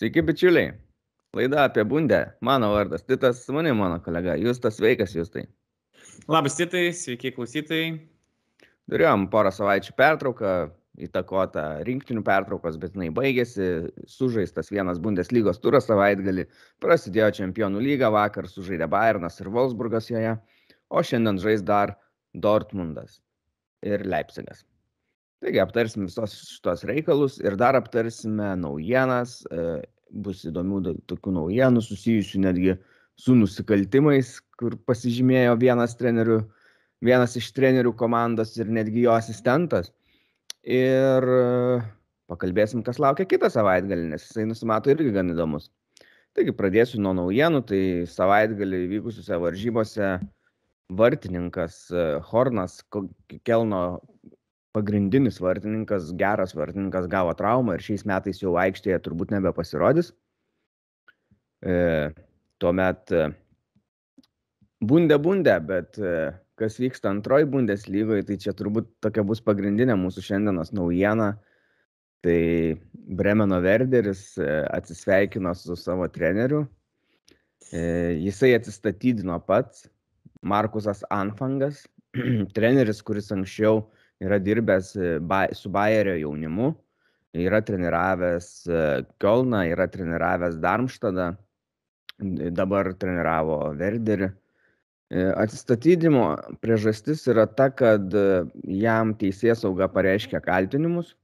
Sveiki, bičiuliai. Laida apie bundę. Mano vardas Titas, su manimi mano kolega Justas, sveikas Justai. Labas, Titai, sveiki klausytojai. Turėjom porą savaičių pertrauką, įtakota rinktinių pertraukos, bet jinai baigėsi, sužaistas vienas Bundeslygos turas savaitgalį, prasidėjo Čempionų lyga, vakar sužaidė Bayernas ir Wolfsburgas joje, o šiandien žais dar Dortmundas ir Leipzigas. Taigi aptarsim visos šitos reikalus ir dar aptarsime naujienas, e, bus įdomių tokių naujienų susijusių netgi su nusikaltimais, kur pasižymėjo vienas trenerių, vienas iš trenerių komandos ir netgi jo asistentas. Ir e, pakalbėsim, kas laukia kitą savaitgalį, nes jisai nusimato irgi gan įdomus. Taigi pradėsiu nuo naujienų, tai savaitgalį vykusiuose varžybose vartininkas e, Hornas Kelno pagrindinis vartininkas, geras vartininkas gavo traumą ir šiais metais jau aikštėje turbūt nebepasirodys. E, tuomet e, bundė bundė, bet e, kas vyksta antroji bundės lygoje, tai čia turbūt tokia bus pagrindinė mūsų šiandienos naujiena. Tai Bremeno Verderis e, atsisveikino su savo treneriu. E, jisai atsistatydino pats, Markusas Anfangas, treneris, kuris anksčiau yra dirbęs e, su Bayerio jaunimu, yra treniravęs e, Kielną, yra treniravęs Darmštadą, dabar treniravo Verderį. E, atsistatydimo priežastis yra ta, kad jam teisės sauga pareiškia kaltinimus,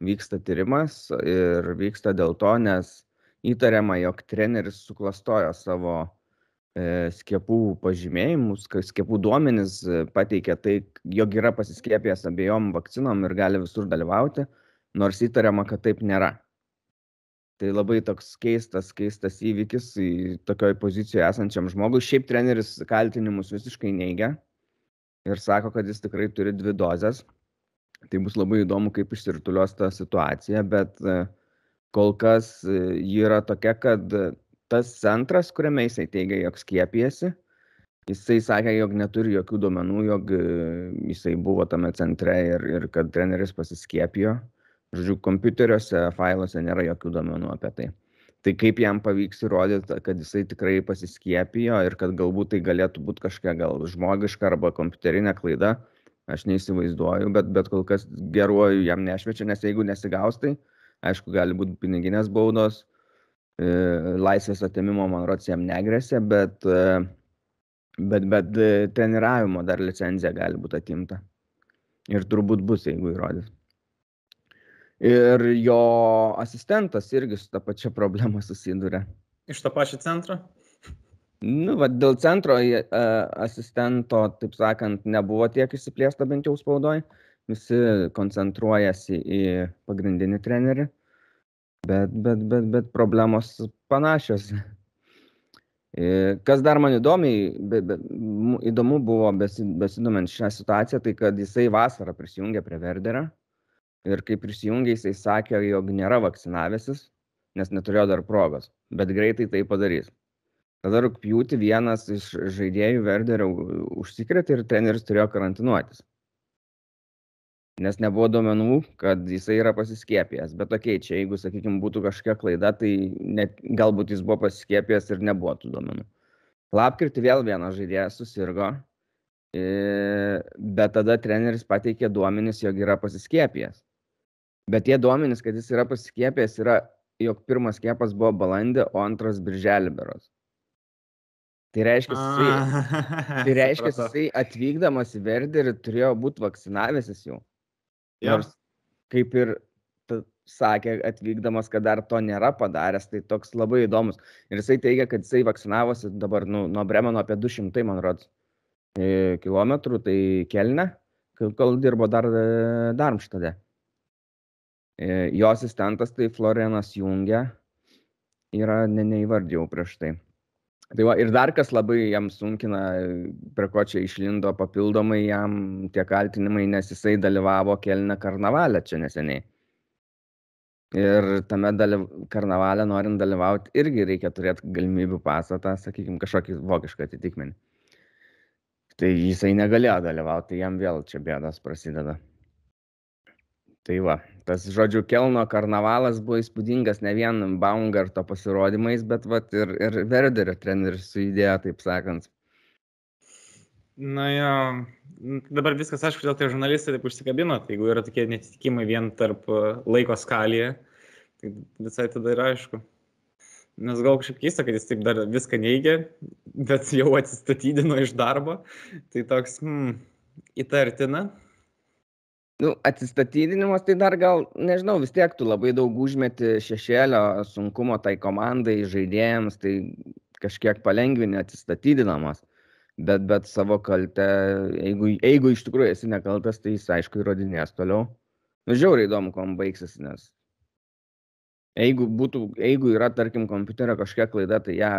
vyksta tyrimas ir vyksta dėl to, nes įtariama, jog treneris suklastojo savo skiepų pažymėjimus, skiepų duomenys e, pateikia tai, jog yra pasiskiepęs abiejom vakcinom ir gali visur dalyvauti, nors įtariama, kad taip nėra. Tai labai toks keistas, keistas įvykis į tokioj pozicijoje esančiam žmogui. Šiaip treneris kaltinimus visiškai neigia ir sako, kad jis tikrai turi dvi dozes. Tai bus labai įdomu, kaip išsirtulios ta situacija, bet e, kol kas ji yra tokia, kad tas centras, kuriame jisai teigia, jog skiepijasi, jisai sakė, jog neturi jokių duomenų, jog e, jisai buvo tame centre ir, ir kad treneris pasiskiepijo. Žodžiu, kompiuteriuose, failuose nėra jokių duomenų apie tai. Tai kaip jam pavyks įrodyti, kad jisai tikrai pasiskiepijo ir kad galbūt tai galėtų būti kažkokia gal žmogiška arba kompiuterinė klaida, aš neįsivaizduoju, bet, bet kol kas geruoju jam nešvečia, nes jeigu nesigaus, tai aišku, gali būti piniginės baudos, laisvės atėmimo, man rodos, jam negresia, bet, e, bet, bet e, treniravimo dar licenzija gali būti atimta. Ir turbūt bus, jeigu įrodys. Ir jo asistentas irgi su tą pačią problemą susiduria. Iš to pačio centro? Nu, va, dėl centro asistento, taip sakant, nebuvo tiek įsiplėsta bent jau spaudoj. Visi koncentruojasi į pagrindinį trenerį. Bet, bet, bet, bet problemos panašios. E, kas dar man įdomiai, be, be, įdomu buvo besidomint šią situaciją, tai kad jisai vasarą prisijungė prie Verderio ir kai prisijungė, jisai sakė, jog nėra vakcinavęsis, nes neturėjo dar progos, bet greitai tai padarys. Tada rūpjūti vienas iš žaidėjų Verderio užsikrėtė ir treneris turėjo karantinuotis nes nebuvo duomenų, kad jisai yra pasiskiepijęs. Bet okei, čia jeigu, sakykime, būtų kažkokia klaida, tai net, galbūt jis buvo pasiskiepijęs ir nebuvo tų duomenų. Lapkritį vėl vienas žaidėjas susirgo, bet tada treneris pateikė duomenis, jog yra pasiskiepijęs. Bet tie duomenys, kad jis yra pasiskiepijęs, yra, jog pirmas skiepas buvo balandį, o antras birželį beros. Tai reiškia, jisai, tai reiškia, jisai atvykdamas į Verderį turėjo būti vakcinavęsis jau. Ja. Nors kaip ir sakė atvykdamas, kad dar to nėra padaręs, tai toks labai įdomus. Ir jisai teigia, kad jisai vakcinavosi dabar nu, nuo Bremeno apie 200, man rodos, e, kilometrų, tai kelne, kol dirbo dar e, Darmštade. E, jo asistentas tai Florianas Jungia yra, ne, neįvardžiau prieš tai. Tai va, ir dar kas labai jam sunkina, prie ko čia išlindo papildomai jam tie kaltinimai, nes jisai dalyvavo Kelne karnavalę čia neseniai. Ir tame dalyv... karnavalę norint dalyvauti irgi reikia turėti galimybių pasatą, sakykime, kažkokį vokišką atitikmenį. Tai jisai negalėjo dalyvauti, tai jam vėl čia bėdas prasideda. Tai va, tas žodžiu Kelno karnavalas buvo įspūdingas ne vien Baumgarto pasirodymais, bet vat, ir, ir Verderio treneris su idėja, taip sakant. Na jo, dabar viskas aišku, dėl tai žurnalistai taip užsikabino, tai jeigu yra tokie netitikimai vien tarp e, laiko skalėje, tai visai tada yra aišku. Nes gal kažkaip keista, kad jis taip dar viską neigia, bet jau atsistatydino iš darbo, tai toks, hmm, įtartina, nu atsistatydinimas tai dar gal nežinau vis tiek tu labai daug užmeti šešėlio sunkumo tai komandai žaidėjams tai kažkiek palengvini atsistatydinamas. Bet bet savo kaltę jeigu jeigu iš tikrųjų esi nekaltas tai jis aišku įrodinės toliau. Nu žiauriai įdomu kuom baigsis nes jeigu būtų jeigu yra tarkim kompiuterio kažkokia klaida tai ją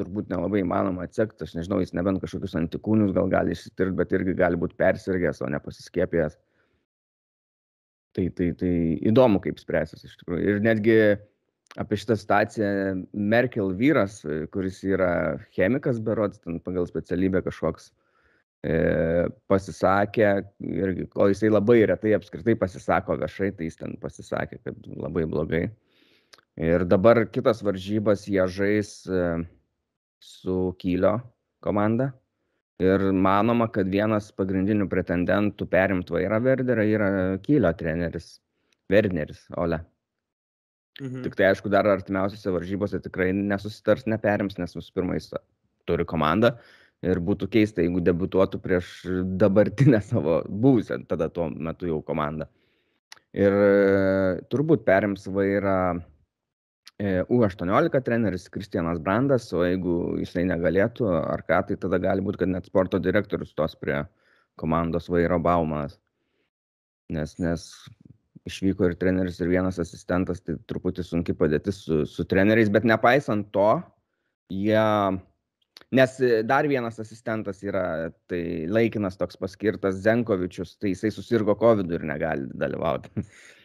turbūt nelabai įmanoma atsekt. Aš nežinau jis nebent kažkokius antikūnius gal gali išsitirt bet irgi gali būt persirgęs o ne pasiskiepijęs tai tai tai įdomu kaip spręsis iš tikrųjų. Ir netgi apie šitą situaciją merkel vyras kuris yra chemikas berods ten pagal specialybę kažkoks e, pasisakė irgi o jisai labai retai apskritai pasisako viešai tai jis ten pasisakė kad labai blogai. Ir dabar kitas varžybas jie žais e, su kylio komanda ir manoma kad vienas pagrindinių pretendentų perimt vairą verderio yra kylio treneris verneris ole. Mhm. tik tai aišku dar artimiausiose varžybose tikrai nesusitars neperims nes visų pirma jis turi komandą. Ir būtų keista jeigu debiutuotų prieš dabartinę savo buvusią tada tuo metu jau komandą. Ir turbūt perims vairą U18 treneris Kristianas Brandas, o jeigu jisai negalėtų ar ką, tai tada gali būti, kad net sporto direktorius tos prie komandos vairo Baumas. Nes, nes išvyko ir treneris, ir vienas asistentas, tai truputį sunki padėtis su, su treneriais, bet nepaisant to, jie, nes dar vienas asistentas yra, tai laikinas toks paskirtas Zenkovičius, tai jisai susirgo COVID ir negali dalyvauti.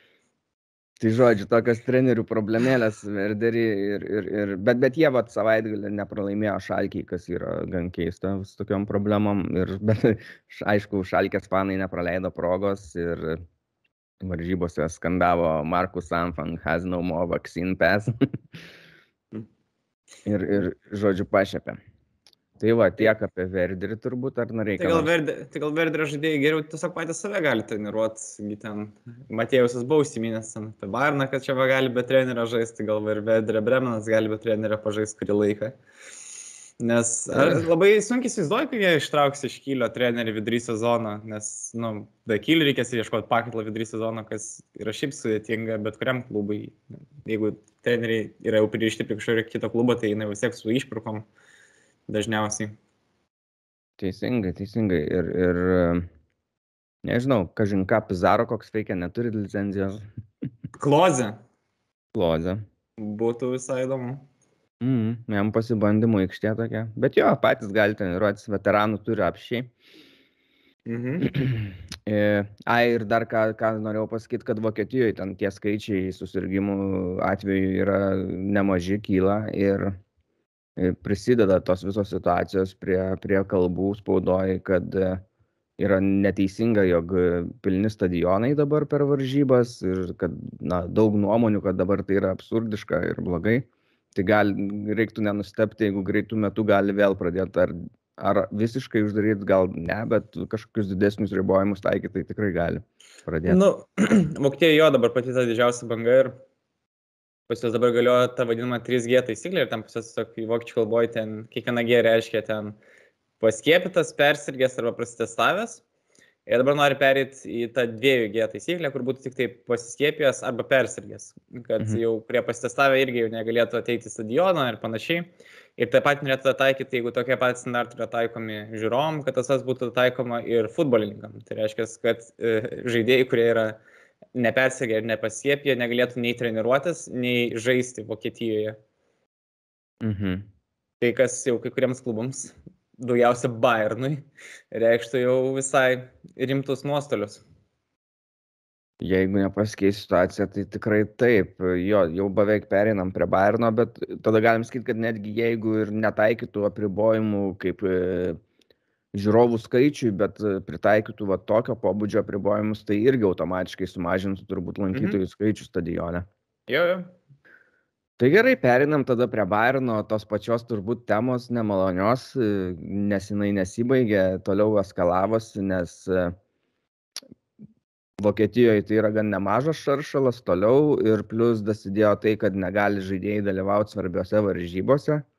Tai žodžiu, tokios trenerių problemėlės Verderį ir, ir, ir bet, bet jie vat savaitgalį nepralaimėjo šalkiai, kas yra gan keista su tokiom problemom. Ir, bet aišku, šalkės fanai nepraleido progos ir varžybose skandavo Markus Sanfang has no more vaccine pass. ir, ir žodžiu, pašėpė. Tai va, tiek apie Verderį turbūt, ar norėjai. Tai gal, Verdi, tai gal Verderio žaidėjai geriau tiesiog patys save gali treniruoti. Ten Matėjusas buvo užsiminęs apie Barną, kad čia va gali be trenerio žaisti, gal ir Verderio Bremanas gali be trenerio pažaisti kurį laiką. Nes labai sunkiai įsivaizduoju, kai jie ištrauks iš kylio trenerį vidury sezono, nes, na, nu, be kylio reikės ieškoti pakaitlo vidury sezono, kas yra šiaip sudėtinga bet kuriam klubui. Jeigu treneriai yra jau pririšti prie kažkokio kito klubo, tai jinai vis tiek su išpirkom. Uh, dažniausiai. Teisingai, teisingai. Ir, ir nežinau, kažin ką, Pizarro koks veikia, neturi licenzijos. Kloze. Kloze. Būtų visai įdomu. Mm, jam pasibandymų aikštė tokia. Bet jo, patys galite treniruotis, veteranų turi apšiai. Mhm. Ai, ir dar ką, ką norėjau pasakyti, kad Vokietijoje ten tie skaičiai susirgymų atveju yra nemaži, kyla ir prisideda tos visos situacijos prie, prie kalbų spaudoj, kad e, yra neteisinga, jog pilni stadionai dabar per varžybas ir kad na, daug nuomonių, kad dabar tai yra absurdiška ir blogai. Tai gal reiktų nenustepti, jeigu greitų metų gali vėl pradėti ar, ar visiškai uždaryti, gal ne, bet kažkokius didesnius ribojimus taikyti, tai tikrai gali pradėti. Nu, Vokietijoje jo dabar pati ta didžiausia banga ir pas juos dabar galioja ta vadinama 3G taisyklė ir ten pas juos tiesiog vokiečių kalboje ten kiekviena G reiškia ten paskiepytas, persirgęs arba prasitestavęs. Ir dabar nori perėti į tą 2G taisyklę, kur būtų tik tai pasiskiepijęs arba persirgęs, kad mhm. jau prie pasitestavę irgi jau negalėtų ateiti į stadioną ir panašiai. Ir taip pat norėtų taikyti, jeigu tokie patys standartai yra taikomi žiūrovom, kad tas būtų taikoma ir futbolininkam. Tai reiškia, kad e, žaidėjai, kurie yra nepersegę ir nepasiepė, negalėtų nei treniruotis, nei žaisti Vokietijoje. Mhm. Tai kas jau kai kuriems klubams, daugiausia Bayernui, reikštų jau visai rimtus nuostolius. Jeigu nepasikeis situacija, tai tikrai taip. Jo, jau beveik pereinam prie Bayerno, bet tada galim sakyti, kad netgi jeigu ir netaikytų apribojimų kaip žiūrovų skaičiui, bet pritaikytų va tokio pobūdžio apribojimus, tai irgi automatiškai sumažintų turbūt lankytojų mhm. skaičių stadione. Jo, jo. Tai gerai, perinam tada prie Bairno, tos pačios turbūt temos nemalonios, nes jinai nesibaigė, toliau eskalavosi, nes Vokietijoje tai yra gan nemažas šaršalas toliau ir plus dasidėjo tai, kad negali žaidėjai dalyvauti svarbiose varžybose. E,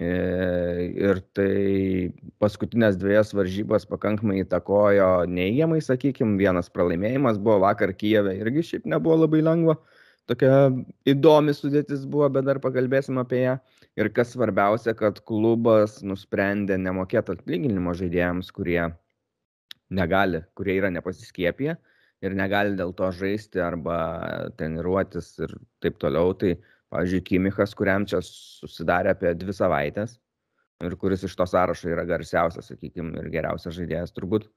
ir tai paskutinės dviejas varžybos pakankamai įtakojo neigiamai, sakykime, vienas pralaimėjimas buvo vakar Kijeve, irgi šiaip nebuvo labai lengva, tokia įdomi sudėtis buvo, bet dar pakalbėsim apie ją. Ir kas svarbiausia, kad klubas nusprendė nemokėti atlyginimo žaidėjams, kurie negali, kurie yra nepasiskiepiję ir negali dėl to žaisti arba treniruotis ir taip toliau. Tai, pavyzdžiui, Kimichas, kuriam čia susidarė apie dvi savaitės ir kuris iš to sąrašo yra garsiausias, sakykime, ir geriausias žaidėjas turbūt.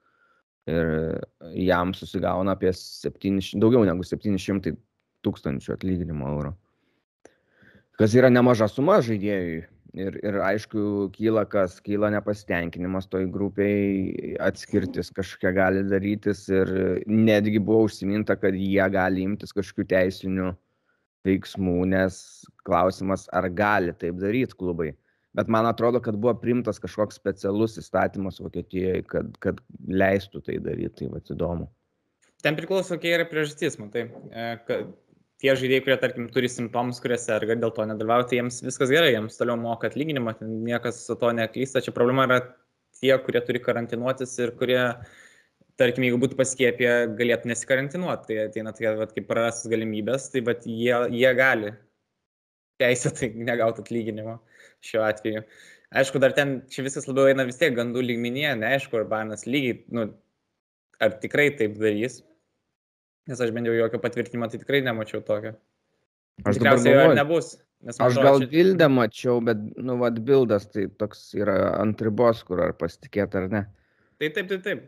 Ir jam susigauna apie 700, daugiau negu 700 tūkstančių atlyginimo eurų. Kas yra nemaža suma žaidėjui, ir ir aišku kyla kas kyla nepasitenkinimas toj grupėj atskirtis kažkokia gali darytis ir netgi buvo užsiminta kad jie gali imtis kažkokių teisinių veiksmų nes klausimas ar gali taip daryt klubai. Bet man atrodo kad buvo priimtas kažkoks specialus įstatymas vokietijoj kad kad leistų tai daryt tai vat įdomu. Ten priklauso kokia yra priežastis matai. E, kad tie žaidėjai, kurie, tarkim, turi simptomus, kurie serga, dėl to nedalyvauja, tai jiems viskas gerai, jiems toliau moka atlyginimą, niekas su to neklysta. Čia problema yra tie, kurie turi karantinuotis ir kurie, tarkim, jeigu būtų paskiepę, galėtų nesikarantinuoti. Tai ateina tokia, vat, kaip prarastas galimybės, tai bet jie, jie gali teisėtai negauti atlyginimo šiuo atveju. Aišku, dar ten čia viskas labiau eina vis tiek gandų lygmenyje, neaišku, ar Barnas lygiai, nu, ar tikrai taip darys, Nes aš bent jau jokio patvirtinimo tai tikrai nemačiau tokio. Aš Tikriausiai jo nebus. Aš gal čia... bildę mačiau, bet, nu, vad, bildas tai toks yra ant ribos, kur ar pasitikėti ar ne. Tai taip, taip, taip.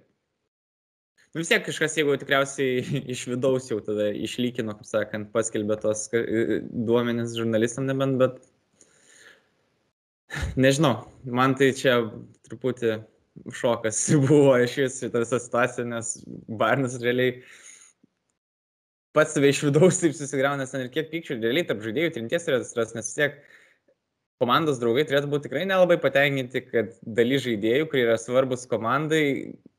Nu, vis tiek kažkas, jeigu tikriausiai iš vidaus jau tada išlykino, kaip sakant, paskelbė tos duomenis žurnalistam nebent, bet nežinau, man tai čia truputį šokas buvo iš vis šitą visą situaciją, nes Barnas realiai pats save iš vidaus taip ten ir kiek pykčio realiai tarp žaidėjų trinties yra atsiras, nes vis tiek komandos draugai turėtų būti tikrai nelabai patenkinti, kad daly žaidėjų, kurie yra svarbus komandai,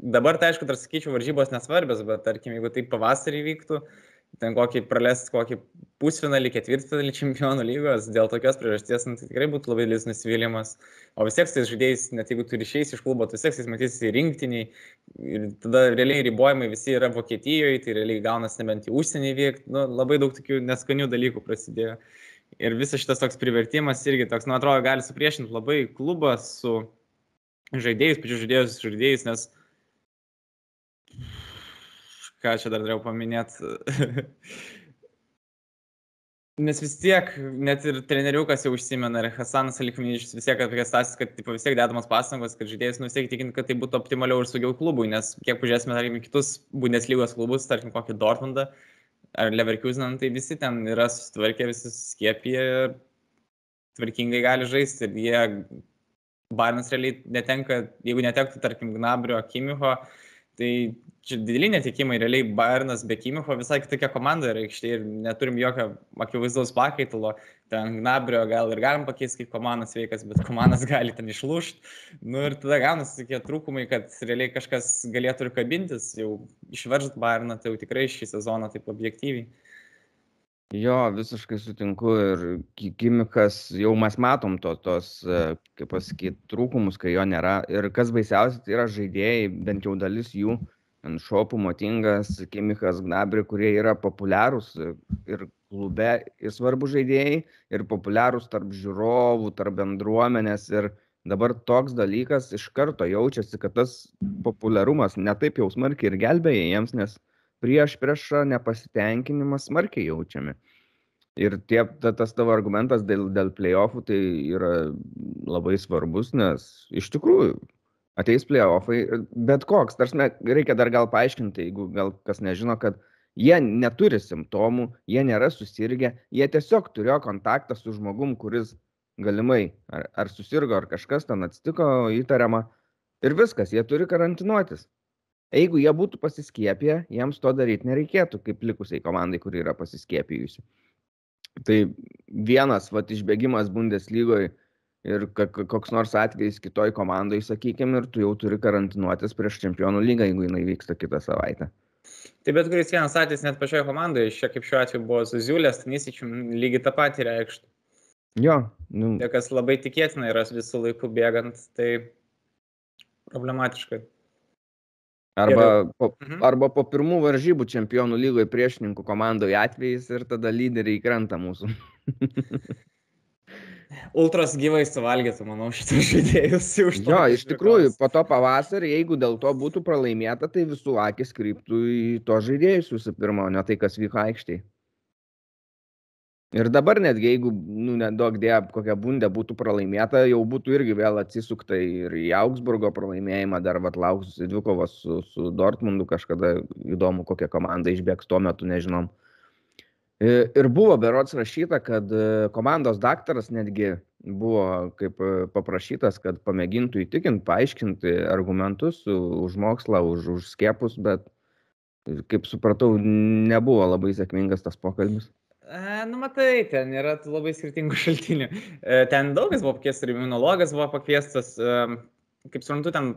dabar tai aišku, dar sakyčiau, varžybos nesvarbios, bet tarkim, jeigu tai pavasarį vyktų, ten kokį pralest kokį pusfinalį, ketvirtfinalį čempionų lygos, dėl tokios priežasties, nu, tai tikrai būtų labai didelis nusivylimas. O vis tiek tais žaidėjais, net jeigu turi išeis iš klubo, tu vis tiek matysi rinktiniai ir tada realiai ribojimai visi yra Vokietijoje, tai realiai gaunas nebent į užsienį vykti, nu, labai daug tokių neskanių dalykų prasidėjo. Ir visas šitas toks privertimas irgi toks, nu, atrodo, gali supriešinti labai klubą su žaidėjais, pačiu žaidėjus žaidėjais, nes ką čia dar norėjau paminėti. Nes vis tiek, net ir treneriukas jau užsimena, ir Hasanas Alikminičius vis tiek apie stasis, kad taip, vis tiek dedamos pastangos, kad žaidėjas nusiek tikint, kad tai būtų optimaliau ir saugiau klubui, nes kiek pažiūrėsime, tarkim, kitus Bundeslygos klubus, tarkim, kokį Dortmundą ar Leverkuseną, tai visi ten yra susitvarkę, visi skiepija ir tvarkingai gali žaisti. Ir jie, Barnas realiai netenka, jeigu netektų, tarkim, Gnabrio, Kimiho, tai čia dideli netikimai, realiai Bayernas be Kimicho visai kitokia komanda yra aikštėje ir neturim jokio akivaizdaus pakaitalo. Ten Gnabrio gal ir galim pakeisti, kai komandas veikas, bet komandas gali ten išlūšti. Nu ir tada gaunasi tokie trūkumai, kad realiai kažkas galėtų ir kabintis, jau išveržt Bayerną, tai jau tikrai šį sezoną taip objektyviai. Jo, visiškai sutinku ir Kimikas, jau mes matom to, tos, kaip pasakyti, trūkumus, kai jo nėra. Ir kas baisiausia, tai yra žaidėjai, bent jau dalis jų, Šopų, Motingas, Kimikas, Gnabri, kurie yra populiarūs ir klube, ir svarbu žaidėjai, ir populiarūs tarp žiūrovų, tarp bendruomenės. Ir dabar toks dalykas iš karto jaučiasi, kad tas populiarumas netaip jau smarkiai ir gelbėja jiems, nes prieš priešą nepasitenkinimas smarkiai jaučiami. Ir tie, ta, tas tavo argumentas dėl, dėl playoffų tai yra labai svarbus, nes iš tikrųjų ateis play-offai, bet koks, tarsi reikia dar gal paaiškinti, jeigu gal kas nežino, kad jie neturi simptomų, jie nėra susirgę, jie tiesiog turėjo kontaktą su žmogum, kuris galimai ar, ar susirgo, ar kažkas ten atsitiko įtariama, Ir viskas, jie turi karantinuotis. Jeigu jie būtų pasiskiepę, jiems to daryti nereikėtų, kaip likusiai komandai, kuri yra pasiskiepijusi. Tai vienas vat, išbėgimas Bundeslygoje ir koks nors atvejis kitoj komandai, sakykime, ir tu jau turi karantinuotis prieš čempionų lygą, jeigu jinai vyksta kitą savaitę. Tai bet kuris vienas atvejis net pačioje komandoje, šia kaip šiuo atveju buvo su Ziulės, Tanisičium, lygiai tą patį reikštų. Jo. Nu... Tai kas labai tikėtina yra visų laikų bėgant, tai problematiška. Arba po, mhm. arba po pirmų varžybų čempionų lygoje priešininkų komandoje atvejais ir tada lyderiai krenta mūsų. Ultras gyvai suvalgėtų, manau, šitus žaidėjus. Jo, iš tikrųjų, po to pavasarį, jeigu dėl to būtų pralaimėta, tai visų akis kryptų į to žaidėjus visų pirma, o ne tai, kas vyko aikštėje. Ir dabar netgi, jeigu, nu, nedaug dėja, kokia bundė būtų pralaimėta, jau būtų irgi vėl atsisukta ir į Augsburgo pralaimėjimą, dar vat lauks dvikovas su, su Dortmundu, kažkada įdomu, kokia komanda išbėgs tuo metu, nežinom. Ir buvo berots rašyta, kad e, komandos daktaras netgi buvo kaip e, paprašytas, kad pamėgintų įtikinti, paaiškinti argumentus už mokslą, už, už skiepus, bet, kaip supratau, nebuvo labai sėkmingas tas pokalbis. E, nu, matai, ten yra labai skirtingų šaltinių. E, ten daugas buvo pakviestas, ir imunologas buvo pakviestas, e, kaip suprantu, ten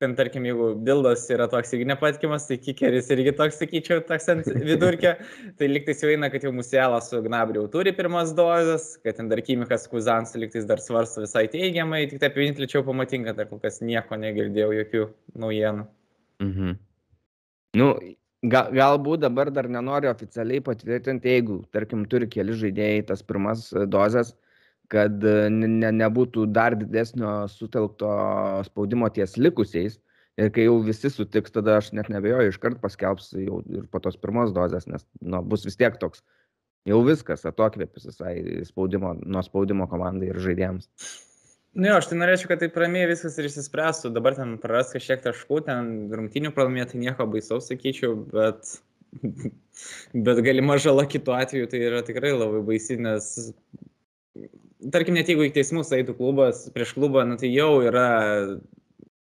ten tarkim, jeigu Bildas yra toks irgi nepatikimas, tai Kikeris irgi toks, sakyčiau, toks ant vidurkio, tai liktais jau eina, kad jau Musėlas su Gnabriu turi pirmas dozes, kad ten dar Kimikas Kuzans liktais dar svarsto visai teigiamai, tik taip vienintelį čia pamatinka, dar kol kas nieko negirdėjau, jokių naujienų. Mhm. Nu, Gal, galbūt dabar dar nenori oficialiai patvirtinti, jeigu, tarkim, turi keli žaidėjai tas pirmas dozes, kad e, ne, nebūtų dar didesnio sutelkto spaudimo ties likusiais. Ir kai jau visi sutiks, tada aš net nebejoju, iškart paskelbs jau ir po tos pirmos dozės, nes nu, bus vis tiek toks jau viskas, atokvėpis visai spaudimo, nuo spaudimo komandai ir žaidėjams. Nu jo, aš tai norėčiau, kad taip ramiai viskas ir išsispręstų. Dabar ten praras kažkiek taškų, ten rungtinių pralaimėti nieko baisaus, sakyčiau, bet, bet galima žala kitu atveju tai yra tikrai labai baisi, nes tarkim, net jeigu į teismus eitų klubas prieš klubą, nu, tai jau yra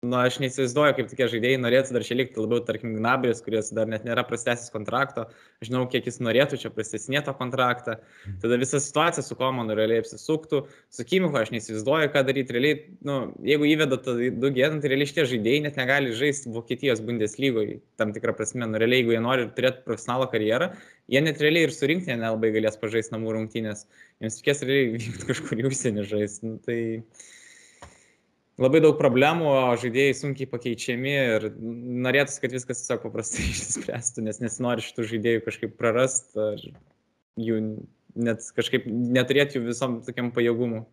nu, aš neįsivaizduoju, kaip tokie žaidėjai norėtų dar čia likti, labiau, tarkim, Gnabris, kuris dar net nėra prastesnis kontrakto, žinau, kiek jis norėtų čia prastesnėto kontraktą, tada visa situacija su komanu realiai apsisuktų, su Kimiku aš neįsivaizduoju, ką daryti, realiai, nu, jeigu įveda du gėdant, tai realiai šitie žaidėjai net negali žaisti Vokietijos Bundeslygoje, tam tikrą prasme, nu, realiai, jeigu jie nori turėti profesionalą karjerą, jie net realiai ir surinkti nelabai galės pažaisti namų rungtynės, jiems reikės realiai vykti kažkur į užsienį žaisti, nu, tai labai daug problemų, o žaidėjai sunkiai pakeičiami ir norėtųsi, kad viskas tiesiog paprastai išsispręstų, nes nesinori šitų žaidėjų kažkaip prarast ar jų net kažkaip neturėti jų visom tokiam pajėgumu.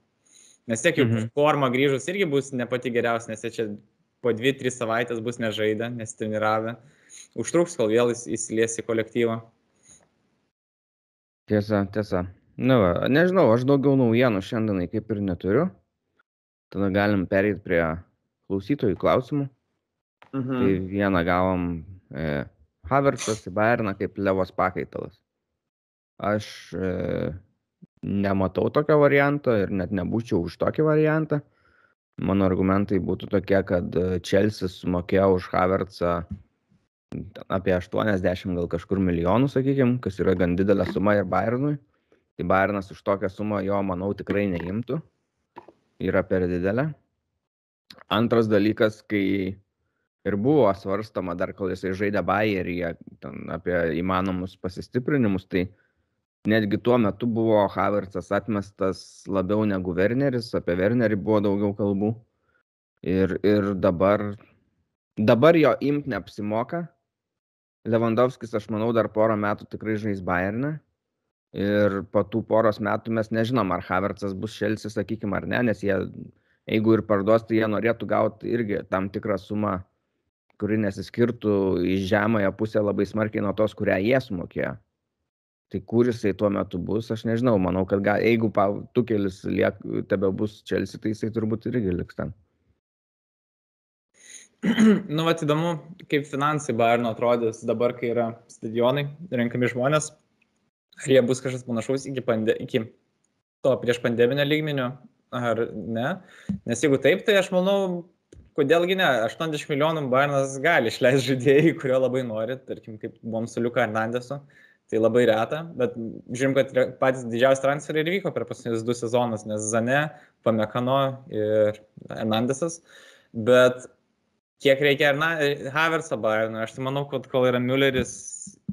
Nes tiek jų mhm. forma grįžus irgi bus ne pati geriausia, nes jie čia po 2-3 savaitės bus nežaidę, nes treniravę. Užtruks, kol vėl įsilies į kolektyvą. Tiesa, tiesa. Na, va, nežinau, aš daugiau naujienų šiandienai kaip ir neturiu. Tada galim pereiti prie klausytojų klausimų. Mhm. Tai vieną gavom e, Havertzas į Bayerną kaip Levos pakaitalas. Aš e, nematau tokio varianto ir net nebūčiau už tokį variantą. Mano argumentai būtų tokie, kad e, Chelsea sumokėjo už Havertzą apie 80 gal kažkur milijonų, sakykime, kas yra gan didelė suma ir Bayernui. Tai Bayernas už tokią sumą jo, manau, tikrai neimtų yra per didelė. Antras dalykas, kai ir buvo svarstama dar, kol jisai žaidė Bayeryje apie įmanomus pasistiprinimus, tai netgi tuo metu buvo Havertzas atmestas labiau negu Werneris, apie Wernerį buvo daugiau kalbų. Ir, ir dabar, dabar jo imt neapsimoka. Lewandowskis, aš manau, dar porą metų tikrai žais Bayernę ir po tų poros metų mes nežinom, ar Havertzas bus Šelsi, sakykime, ar ne, nes jie, jeigu ir parduos, tai jie norėtų gauti irgi tam tikrą sumą, kuri nesiskirtų į žemąją pusę labai smarkiai nuo tos, kurią jie sumokėjo. Tai kur jisai tuo metu bus, aš nežinau, manau, kad gal, jeigu Tukelis liek, tebe bus Čelsi, tai jisai turbūt irgi liks ten. Nu, vat įdomu, kaip finansai Bayerno atrodys dabar, kai yra stadionai, renkami žmonės, Ar jie bus kažkas panašaus iki, pande, iki to prieš pandeminio lygmenio, ar ne? Nes jeigu taip, tai aš manau, kodėlgi ne, 80 milijonų Bayernas gali išleisti žaidėjai, kurio labai nori, tarkim, kaip buvom su Liuka Hernandesu. Tai labai reta, bet žiūrim, kad patys didžiausi transferiai ir vyko per paskutinius du sezonus, nes Zane, Pamekano ir Hernandesas. Bet kiek reikia ir Havertzo Bayernui. Aš tai manau, kad kol yra Mülleris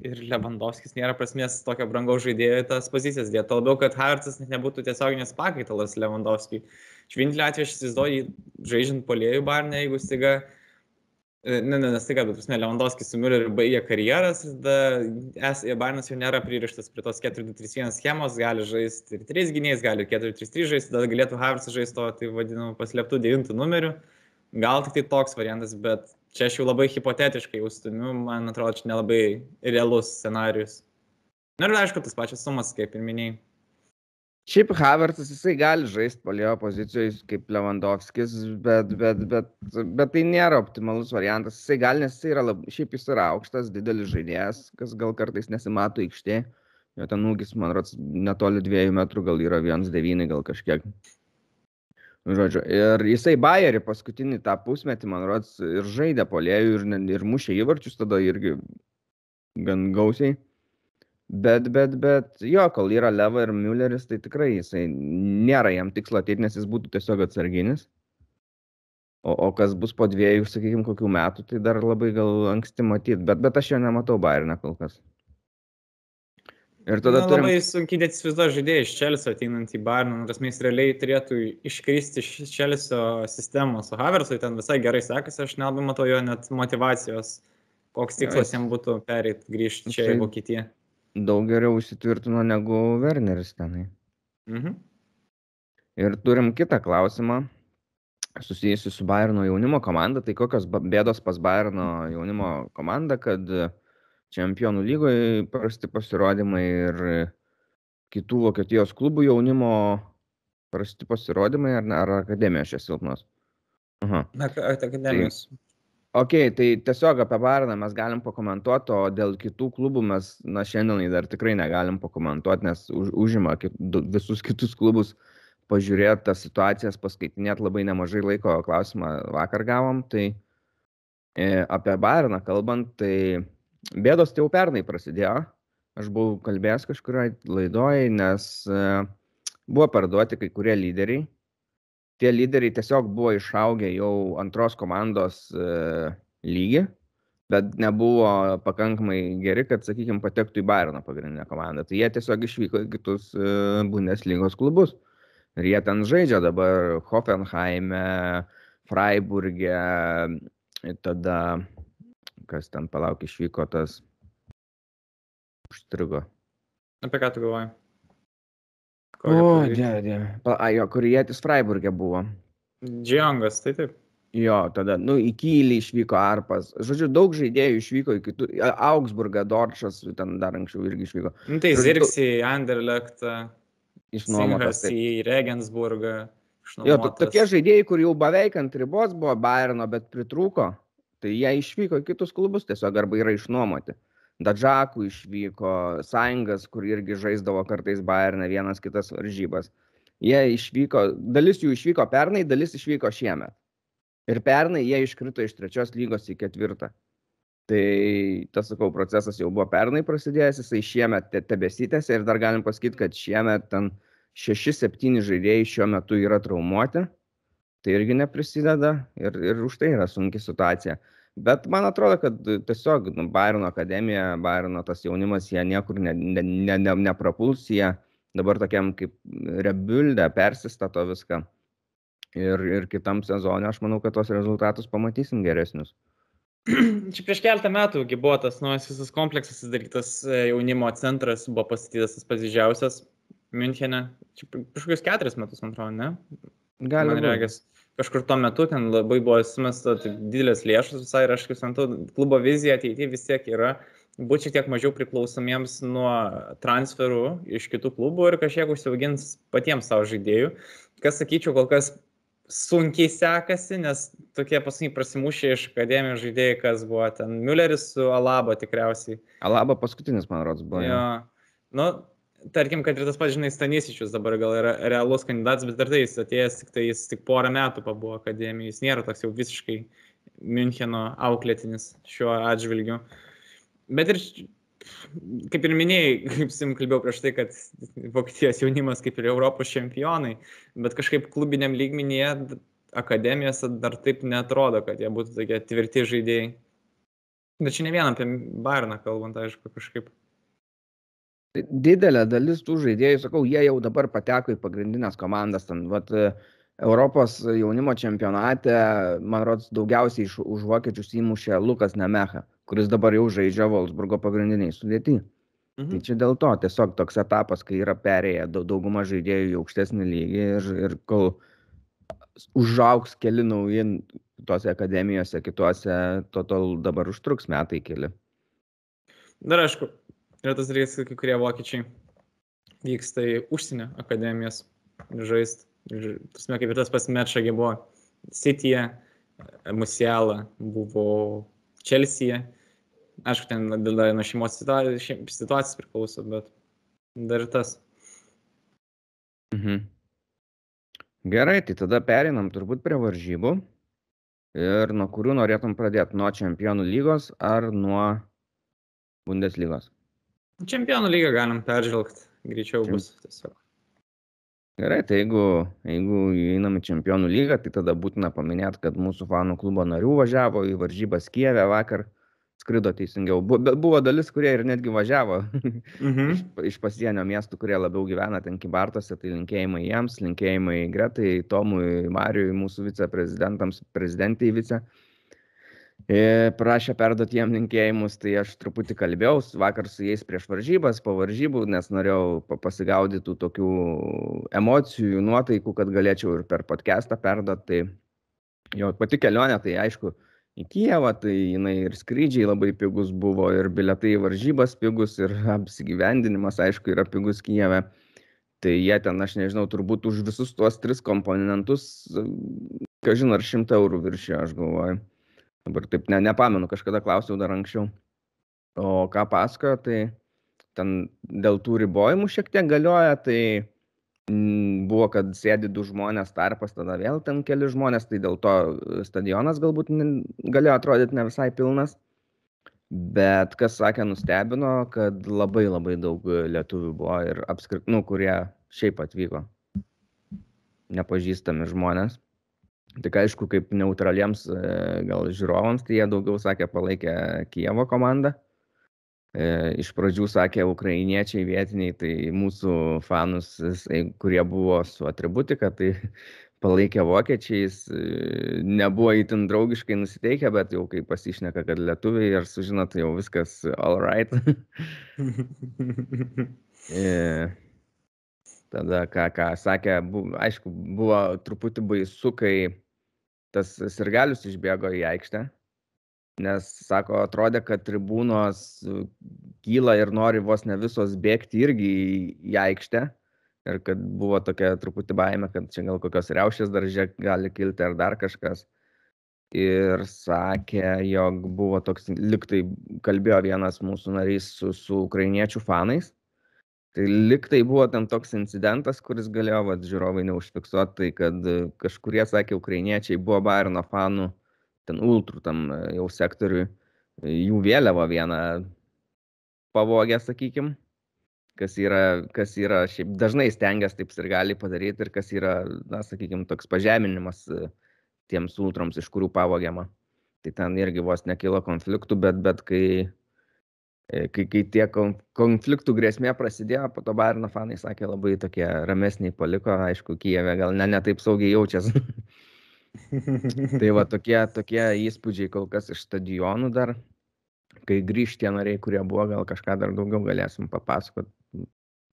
ir Lewandowskis, nėra prasmės tokio brangaus žaidėjo į tas pozicijas dėti. Labiau, kad Havertzas net nebūtų tiesioginis pakaitalas Lewandowskiui. Švintelį atveju aš įsivaizduoju, žaidžiant polėjų Bayernė, jeigu staiga e, Ne, ne, nes tai, kad, prasme, Lewandowskis su Mülleriu baigė karjeras, tada Barnas jau nėra pririštas prie tos 4-2-3-1 schemos, gali žaisti ir 3 gynėjais, gali ir 4-3-3 žaisti, tada galėtų Havertzas žaisti to, tai vadinamu, paslėptų 9 numeriu. Gal tik tai toks variantas, bet čia aš jau labai hipotetiškai jau stumiu, man atrodo, čia nelabai realus scenarius. Na ir aišku, tas pačias sumas, kaip ir minėjai. Šiaip Havertzas jisai gali žaisti polio pozicijoje kaip Lewandowskis, bet, bet, bet, bet tai nėra optimalus variantas. Jisai gali, nes jisai yra, lab, šiaip jis yra aukštas, didelis žaidėjas, kas gal kartais nesimato aikštė. Jo ten ūgis, man rodos, netoli dviejų metrų, gal yra 1,9, gal kažkiek. Nu, žodžiu, ir jisai Bayerį paskutinį tą pusmetį, man rodos, ir žaidė polėjų, ir, ir mušė įvarčius tada irgi gan gausiai. Bet, bet, bet, jo, kol yra Leva ir Mülleris, tai tikrai jisai nėra jam tikslo ateiti, nes jis būtų tiesiog atsarginis. O, o kas bus po dviejų, sakykime, kokių metų, tai dar labai gal anksti matyti, bet, bet aš jo nematau Bayernę kol kas. Ir tada Na, turim... labai sunkiai net įsivaizduoju žaidėjai iš Čelsio ateinant į Bayerną, nors mes realiai turėtų iškristi iš Čelsio sistemos. O Haversui ten visai gerai sekasi, aš nelabai matau jo net motivacijos, koks tikslas jam būtų pereiti, grįžti čia į Vokietiją. Daug geriau įsitvirtino negu Werneris tenai. Mhm. Ir turim kitą klausimą susijusiu su Bayerno jaunimo komanda. Tai kokios bėdos pas Bayerno jaunimo komandą, kad uh, čempionų lygoje prasti pasirodymai ir kitų Vokietijos klubų jaunimo prasti pasirodymai, ar, ar akademijos čia silpnos? Aha. Akademijos. Tai, ok, tai tiesiog apie Bairną mes galim pakomentuoti, o dėl kitų klubų mes, na, šiandien dar tikrai negalim pakomentuoti, nes už, užima kit, visus kitus klubus pažiūrėti tas situacijas, paskaitinėti labai nemažai laiko klausimą vakar gavom. Tai e, apie Bairną kalbant, tai bėdos tai jau pernai prasidėjo. Aš buvau kalbėjęs kažkurioje laidoje, nes e, buvo parduoti kai kurie lyderiai. Tie lyderiai tiesiog buvo išaugę jau antros komandos e, lygį, bet nebuvo pakankamai geri, kad, sakykime, patektų į Bayerno pagrindinę komandą. Tai jie tiesiog išvyko į kitus e, Bundeslygos klubus. Ir jie ten žaidžia dabar Hoffenheime, Freiburgė, tada kas ten palauk išvyko tas užstrigo. Apie ką tu galvoji? O, dieve, dieve. A, jo, kurietis Freiburgė buvo. Džiongas, tai taip. Jo, tada, nu, į Kylį išvyko Arpas. Žodžiu, daug žaidėjų išvyko į kitų. Augsburgą, Dorčas, ten dar anksčiau irgi išvyko. Nu, tai Zirksi, Anderlechtą. Išnuomotas. Tai. Į Regensburgą. Jo, tokie žaidėjai, kur jau beveik ant ribos buvo Bayerno, bet pritrūko tai jie išvyko į kitus klubus tiesiog arba yra išnuomoti. Dadžakų išvyko, Sąjungas, kur irgi žaisdavo kartais Bayernė vienas kitas varžybas. Jie išvyko, dalis jų išvyko pernai, dalis išvyko šiemet. Ir pernai jie iškrito iš trečios lygos į ketvirtą. Tai tas, sakau, procesas jau buvo pernai prasidėjęs, jisai šiemet te, tebesitėsi ir dar galim pasakyti, kad šiemet ten 6-7 žaidėjai šiuo metu yra traumuoti tai irgi neprisideda ir, ir už tai yra sunki situacija. Bet man atrodo, kad tiesiog nu, Bayerno akademija, Bayerno tas jaunimas, jie niekur ne, ne, ne, ne, neprapuls, jie dabar tokiam kaip rebuildę persistato viską. Ir, ir kitam sezonė aš manau, kad tos rezultatus pamatysim geresnius. Čia prieš keletą metų buvo tas naujas visas kompleksas sudarytas e, jaunimo centras, buvo pastatytas tas pats didžiausias Münchenė. Čia prieš kokius keturis metus, man atrodo, ne? Gali būti kažkur tuo metu ten labai buvo sumesta didelės lėšos visai ir aš kaip suprantu, klubo vizija ateityje vis tiek yra būti šiek tiek mažiau priklausomiems nuo transferų iš kitų klubų ir kažkiek užsiaugins patiems savo žaidėjų. Kas sakyčiau, kol kas sunkiai sekasi, nes tokie paskui prasimušė iš akademijos žaidėjai, kas buvo ten. Mülleris su Alaba tikriausiai. Alaba paskutinis, man rodos, buvo. Jo. Nu, tarkim, kad ir tas pats, žinai, Stanisičius dabar gal yra realus kandidatas, bet dar tai jis atėjęs, tik tai jis tik porą metų pabuvo akademijai, jis nėra toks jau visiškai Müncheno auklėtinis šiuo atžvilgiu. Bet ir, kaip ir minėjai, kaip sim kalbėjau prieš tai, kad Vokietijos jaunimas kaip ir Europos čempionai, bet kažkaip klubiniam lygmenyje akademijose dar taip netrodo, kad jie būtų tokie tvirti žaidėjai. Bet čia ne vien apie Bairną kalbant, aišku, kažkaip. Didelė dalis tų žaidėjų, sakau, jie jau dabar pateko į pagrindinės komandas. Ten, vat, Europos jaunimo čempionate, man rodos, daugiausiai iš, už vokiečius įmušė Lukas Nemecha, kuris dabar jau žaidžia Wolfsburgo pagrindiniai sudėti. Mhm. Tai čia dėl to tiesiog toks etapas, kai yra perėję dauguma žaidėjų į aukštesnį lygį ir, ir kol užauks keli nauji tose akademijose, kituose, to tol dabar užtruks metai keli. Dar aišku, yra tas dalykas, kai kurie vokiečiai vyksta į užsienio akademijas žaisti. Tasme, kaip ir tas pats Metšagė buvo Cityje, Musiala buvo Čelsyje. Aišku, ten dar nuo šeimos situacijos priklauso, bet dar ir tas. Mhm. Gerai, tai tada perinam turbūt prie varžybų. Ir nuo kurių norėtum pradėti? Nuo čempionų lygos ar nuo Bundeslygos? Čempionų lygą galim peržvelgti, greičiau bus tiesiog. Gerai, tai jeigu, jeigu įeinam į čempionų lygą, tai tada būtina paminėti, kad mūsų fanų klubo narių važiavo į varžybas Kievę vakar skrido teisingiau. Bet buvo dalis, kurie ir netgi važiavo mhm. iš, iš pasienio miestų, kurie labiau gyvena ten kibartose, tai linkėjimai jiems, linkėjimai Gretai, Tomui, Marijui, mūsų viceprezidentams, prezidentai vice. E, prašė perduoti jiem linkėjimus, tai aš truputį kalbėjau vakar su jais prieš varžybas, po varžybų, nes norėjau pasigaudyti tų tokių emocijų, nuotaikų, kad galėčiau ir per podcastą perduoti. Tai jo pati kelionė, tai aišku, į Kijevą, tai jinai ir skrydžiai labai pigus buvo, ir biletai į varžybas pigus, ir apsigyvendinimas, aišku, yra pigus Kijeve. Tai jie ten, aš nežinau, turbūt už visus tuos tris komponentus, ką žinau, ar šimtą eurų viršė, aš galvoju. Dabar taip ne, nepamenu, kažkada klausiau dar anksčiau. O ką pasakojo, tai ten dėl tų ribojimų šiek tiek galioja, tai buvo, kad sėdi du žmonės tarpas, tada vėl ten keli žmonės, tai dėl to stadionas galbūt galėjo atrodyti ne visai pilnas. Bet kas sakė, nustebino, kad labai labai daug lietuvių buvo ir apskritai, nu, kurie šiaip atvyko. Nepažįstami žmonės. Tik aišku, kaip neutraliems e, gal žiūrovams, tai jie daugiau sakė palaikė Kievo komandą. E, iš pradžių sakė ukrainiečiai vietiniai, tai mūsų fanus, kurie buvo su atributika, tai palaikė vokiečiais, e, nebuvo įtin draugiškai nusiteikę, bet jau kai pasišneka, kad lietuviai ir sužino, tai jau viskas all right. e, tada, ką, ką sakė, bu, aišku, buvo truputį baisu, kai tas sirgalius išbėgo į aikštę nes sako atrodė kad tribūnos kyla ir nori vos ne visos bėgti irgi į, į aikštę ir kad buvo tokia truputį baime, kad čia gal kokios riaušės daržė gali kilti ar dar kažkas. Ir sakė, jog buvo toks, liktai kalbėjo vienas mūsų narys su, su ukrainiečių fanais. Tai liktai buvo ten toks incidentas, kuris galėjo, vad, žiūrovai neužfiksuoti, tai kad kažkurie, sakė, ukrainiečiai buvo Bairno fanų ten ultrų tam e, jau sektoriui, e, jų vėliavą vieną pavogė, sakykim, kas yra, kas yra šiaip dažnai stengiasi taip ir gali padaryti ir kas yra, na, sakykim, toks pažeminimas e, tiems ultroms, iš kurių pavogiama. Tai ten irgi vos nekilo konfliktų, bet, bet kai, kai, kai tie konfliktų grėsmė prasidėjo, po to Bairno fanai sakė labai tokie ramesniai paliko, aišku, Kijeve gal ne, ne taip saugiai jaučiasi. tai va tokie, tokie įspūdžiai kol kas iš stadionų dar. Kai grįž tie nariai, kurie buvo, gal kažką dar daugiau galėsim papasakot,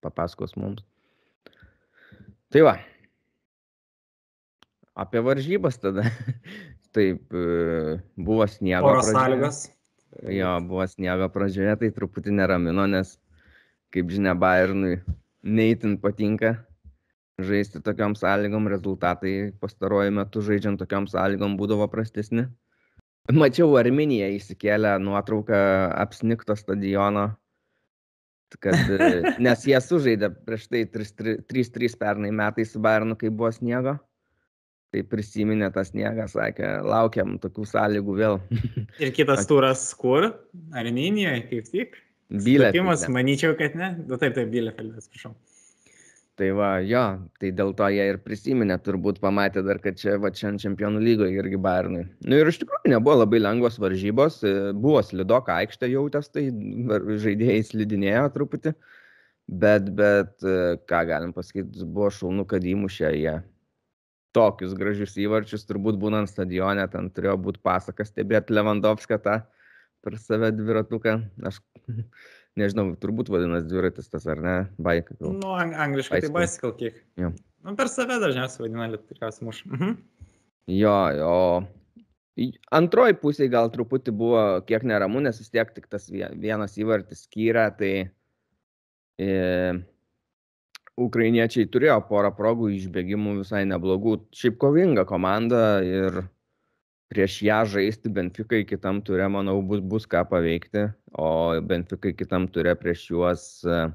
papasakos mums. Tai va. Apie varžybas tada. Taip, e, buvo sniego. Oro sąlygas. Jo, buvo sniego pradžioje, tai truputį neramino, nes, kaip žinia, Bayernui neįtin patinka žaisti tokiom sąlygom, rezultatai pastaruoju metu žaidžiant tokiom sąlygom būdavo prastesni. Mačiau Arminiją įsikėlę nuotrauką apsnikto stadiono, Kad, nes jie sužaidė prieš tai 3-3 pernai metais su Bayernu, kai buvo sniego. Tai prisiminė tą sniegą, sakė, laukiam tokių sąlygų vėl. Ir kitas turas kur? Arminijoje, kaip tik? Bilefeldas. Manyčiau, kad ne. Nu, taip, taip, Bilefeldas, prašau. Tai va, jo, tai dėl to jie ir prisiminė, turbūt pamatė dar, kad čia va šiandien čempionų lygoje irgi Bayernui. Na nu, ir iš tikrųjų nebuvo labai lengvos varžybos, e, buvo slidoka aikštė jautęs, tai žaidėjai slidinėjo truputį, bet, bet e, ką galim pasakyti, buvo šaunu, kad įmušė jie tokius gražius įvarčius, turbūt būnant stadione, ten turėjo būti pasakas stebėti Lewandowską tą per save dviratuką. Aš nežinau, turbūt vadinasi dviratis tas ar ne, bike. Nu, ang angliškai tai bicycle kiek. Jo. Nu, per save dažniausiai vadina lietuviškas muš. Mhm. Jo, jo. Antroji pusė gal truputį buvo kiek neramu, nes vis tiek tik tas vienas įvartis skyrė, tai e, ukrainiečiai turėjo porą progų išbėgimų visai neblogų. Šiaip kovinga komanda ir prieš ją žaisti Benfikai kitam turė, manau, bus, bus ką paveikti, o Benfikai kitam turė prieš juos e,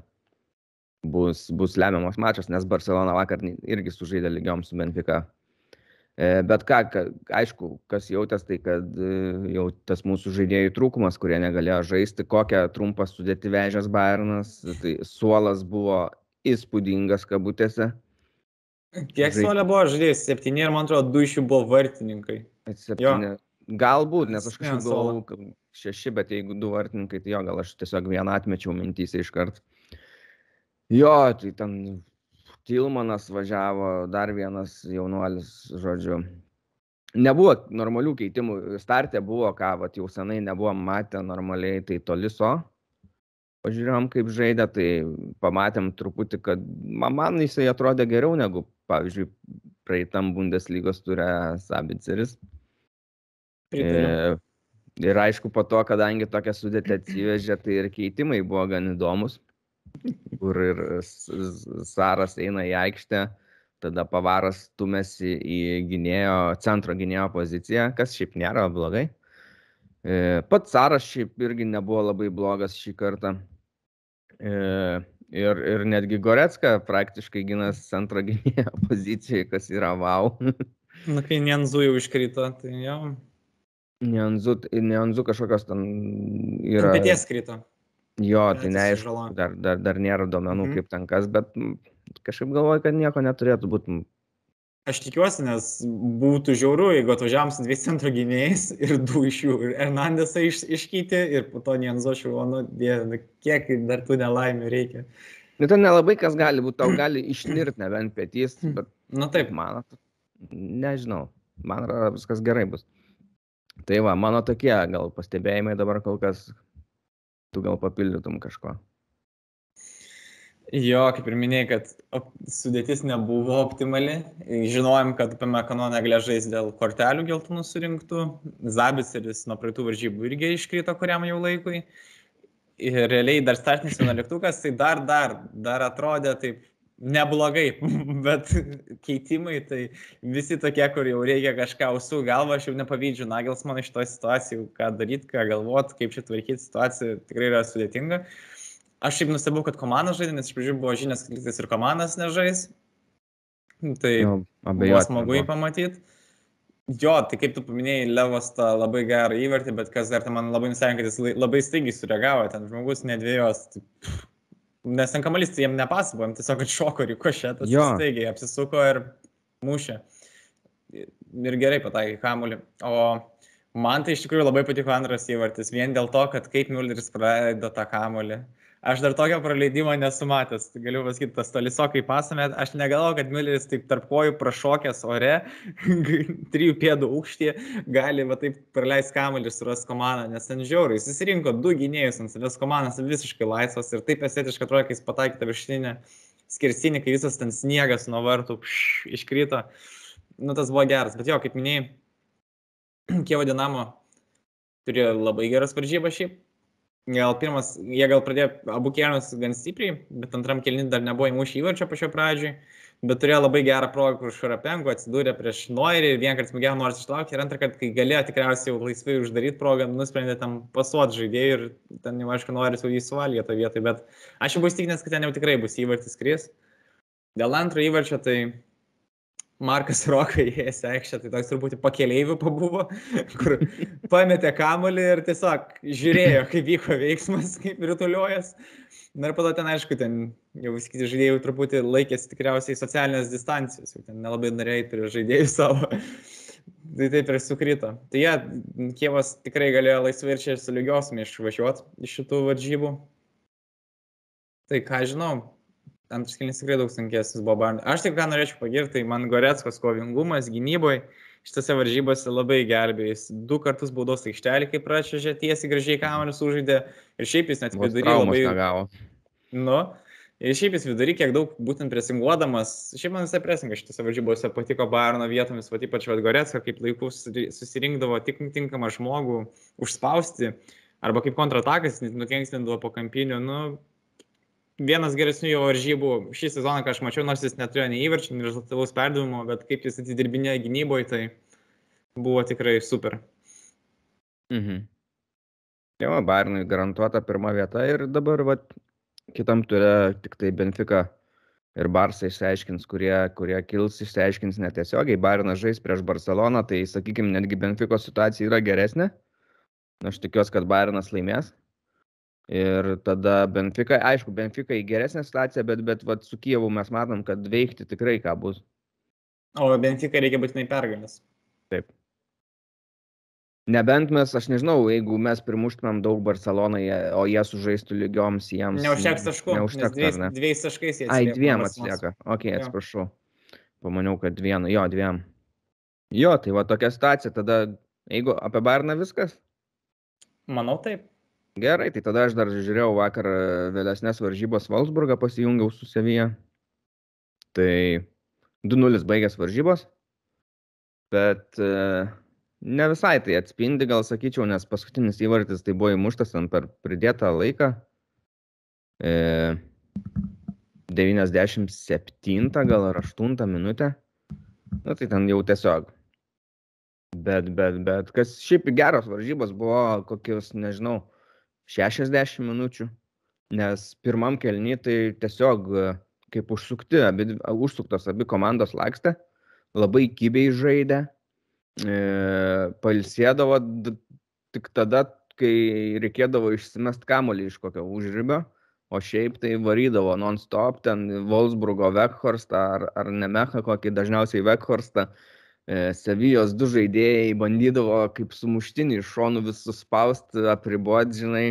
bus, bus lemiamas mačas, nes Barcelona vakar irgi sužaidė lygiom su Benfica. E, bet ką, aišku, kas jautės, tai kad e, jau tas mūsų žaidėjų trūkumas, kurie negalėjo žaisti, kokią trumpą sudėti vežęs Bayernas, tai suolas buvo įspūdingas kabutėse. Kiek suolė buvo žaidėjai? Septyni ir man atrodo, du iš jų buvo vartininkai. Septyni. Galbūt, nes aš kažkaip galvojau, šeši, bet jeigu du vartininkai, tai jo, gal aš tiesiog vieną atmečiau mintys iškart. Jo, tai ten Tilmanas važiavo, dar vienas jaunuolis, žodžiu. Nebuvo normalių keitimų. Startė buvo, ką, vat, jau senai nebuvom matę normaliai, tai toliso. Pažiūrėjom, kaip žaidė, tai pamatėm truputį, kad man jisai atrodė geriau negu, pavyzdžiui, praeitam Bundeslygos turė Sabiceris. E, ir aišku, po to, kadangi tokią sudėtį atsivežė, tai ir keitimai buvo gan įdomus, kur ir Saras eina į aikštę, tada pavaras stumėsi į gynėjo, centro gynėjo poziciją, kas šiaip nėra blogai. E, pats Saras šiaip irgi nebuvo labai blogas šį kartą. E, Ir, ir netgi Goretska praktiškai ginas centro gynėjo pozicijoje, kas yra wow. Na, kai Nienzu jau iškrito, tai jau. Nienzu, Nienzu kažkokios ten yra. Pėties krito. Jo, tai neaišku, dar, dar, dar nėra duomenų, mhm. kaip ten kas, bet kažkaip galvoju, kad nieko neturėtų būti Aš tikiuosi, nes būtų žiauru, jeigu atvažiavam su dviejais centro gynėjais ir du iš jų ir Hernandesą iš, iškeitė ir po to Nienzo Šilono, nu, kiek dar tų nelaimių reikia. Nu, ten nelabai kas gali būti, tau gali išnirti nebent pietys, bet... Na nu, taip. Man, nežinau, man viskas gerai bus. Tai va, mano tokie gal pastebėjimai dabar kol kas, tu gal papildytum kažko. Jo, kaip ir minėjai, kad sudėtis nebuvo optimali. Žinojom, kad Pemekano negalė žaisti dėl kortelių geltonų surinktų. Zabiseris nuo praeitų varžybų irgi iškrito kuriam jau laikui. Ir realiai dar startinis vienuoliktukas, tai dar, dar, dar atrodė taip neblogai, bet keitimai tai visi tokie, kur jau reikia kažką ausų galvą, aš jau nepavydžiu Nagels man iš to situacijų, ką daryti, ką galvoti, kaip čia tvarkyti situaciją, tikrai yra sudėtinga. Uh, Aš šiaip nustebau, kad komandas žaidė, nes iš pradžių buvo žinias, kad lygtais ir komandas nežais. Tai jo, buvo smagu jį pamatyti. Jo, tai kaip tu paminėjai, Levas tą labai gerą įvartį, bet kas dar ten man labai nusakė, kad jis labai staigiai sureagavo, ten žmogus nedvėjos. Tai, nes ten kamalys, tai jiem nepasakojom, tiesiog atšoko rikošėtas, staigiai apsisuko ir mušė. Ir gerai pataikė kamuolį. O man tai iš tikrųjų labai patiko antras įvartis, vien dėl to, kad kaip Mülleris praleido tą kamuolį. Aš dar tokio praleidimo nesu matęs. Galiu pasakyti, tas tolisokai pasame, aš negalvoju, kad Mülleris taip tarp kojų prašokęs ore, trijų pėdų aukštyje, gali va taip praleisti kamuolį su ras komanda, nes ten žiauriai. Jis įsirinko du gynėjus ant savęs komandas visiškai laisvas ir taip estetiškai atrodo, kai jis pataikė tą viršinę skersinį, kai visas ten sniegas nuo vartų pš, iškrito. Nu, tas buvo geras, bet jo, kaip minėjai, Kievo Dinamo turėjo labai geras varžybas šiaip Gal pirmas, jie gal pradėjo abu kėlinius gan stipriai, bet antram kėlinį dar nebuvo įmušę įvarčio pačio pradžioj. bet turėjo labai gerą progą, kur Šarapenko atsidūrė prieš Noirį ir vieną kartą smūgiavo nors išlaukti ir antrą kartą, kai galėjo tikriausiai jau laisvai uždaryti progą, nusprendė tam pasuot žaidėjai ir ten jau aišku Noiris jau jį suvalgė tą vietą, bet aš jau buvau įstikinęs, kad ten jau tikrai bus įvartis kris. Dėl antro įvarčio tai Markas Rokai įėjęs aikštę, tai toks truputį pakeleivių pabuvo, kur pametė kamolį ir tiesiog žiūrėjo, kaip vyko veiksmas, kaip rytuliojas. Na ir to ten, aišku, ten jau visi kiti žaidėjai truputį laikėsi tikriausiai socialinės distancijos, jau ten nelabai norėjai prie žaidėjų savo. tai taip ir sukrito. Tai jie, Kievas tikrai galėjo laisvai ir čia su lygiosmi išvažiuoti iš šitų varžybų. Tai ką žinau, antras kilnis tikrai daug sunkesnis buvo Barnas. Aš tik ką norėčiau pagirti, tai man Goretskos kovingumas gynyboje šitose varžybose labai gelbėjo. Jis du kartus baudos aikštelį, kaip pračiažė tiesiai gražiai kamuolius užžaidė ir šiaip jis net vidury labai... Negavo. Nu, ir šiaip jis vidury kiek daug būtent presinguodamas, šiaip man visai presingas šitose varžybose patiko Barono vietomis, va ypač Vadgoretska, kaip laikus susirinkdavo tik tinkamą žmogų užspausti, arba kaip kontratakas, nukenksmindavo po kampinių, nu, vienas geresnių jo varžybų šį sezoną, ką aš mačiau, nors jis neturėjo nei įvarčių, nei rezultatyvaus perdavimo, bet kaip jis atidirbinėjo gynyboje, tai buvo tikrai super. Mhm. Jau, Bairnui garantuota pirma vieta ir dabar va, kitam turė tik tai Benfica ir Barsai išsiaiškins, kurie, kurie kils, išsiaiškins netiesiogiai. Bairnas žais prieš Barceloną, tai sakykime, netgi Benfico situacija yra geresnė. Aš tikiuosi, kad Bairnas laimės. Ir tada Benfica, aišku, Benfica į geresnę situaciją, bet, bet vat, su Kievu mes matom, kad veikti tikrai ką bus. O Benfica reikia būtinai pergalės. Taip. Nebent mes, aš nežinau, jeigu mes primuštumėm daug Barcelonai, o jie sužaistų lygioms jiems. Neužteks taškų. Neužteks dviejais, ne? dviejais taškais jie. Ai, dviem atsilieka. Ok, atsiprašau. Pamaniau, kad vienu, jo, dviem. Jo, tai va tokia situacija. Tada, jeigu apie Barną viskas? Manau taip. Gerai, tai tada aš dar žiūrėjau vakar e, vėlesnės varžybos Valsburgą, pasijungiau su Sevija. Tai 2-0 baigęs varžybos, bet e, ne visai tai atspindi, gal sakyčiau, nes paskutinis įvartis tai buvo įmuštas ant per pridėtą laiką. E, 97 gal ar 8 minutę. Na tai ten jau tiesiog. Bet, bet, bet, kas šiaip geros varžybos buvo kokius, nežinau, 60 minučių, nes pirmam kelny tai tiesiog kaip užsukti, abi, užsuktos abi komandos lakstė, labai kybiai žaidė, e, palsėdavo tik tada, kai reikėdavo išsimest kamolį iš kokio užribio, o šiaip tai varydavo non-stop, ten Wolfsburgo Vekhorstą ar, ar Nemecha kokį dažniausiai Vekhorstą. E, Sevijos du žaidėjai bandydavo kaip sumuštinį iš šonų vis suspausti, apriboti, žinai.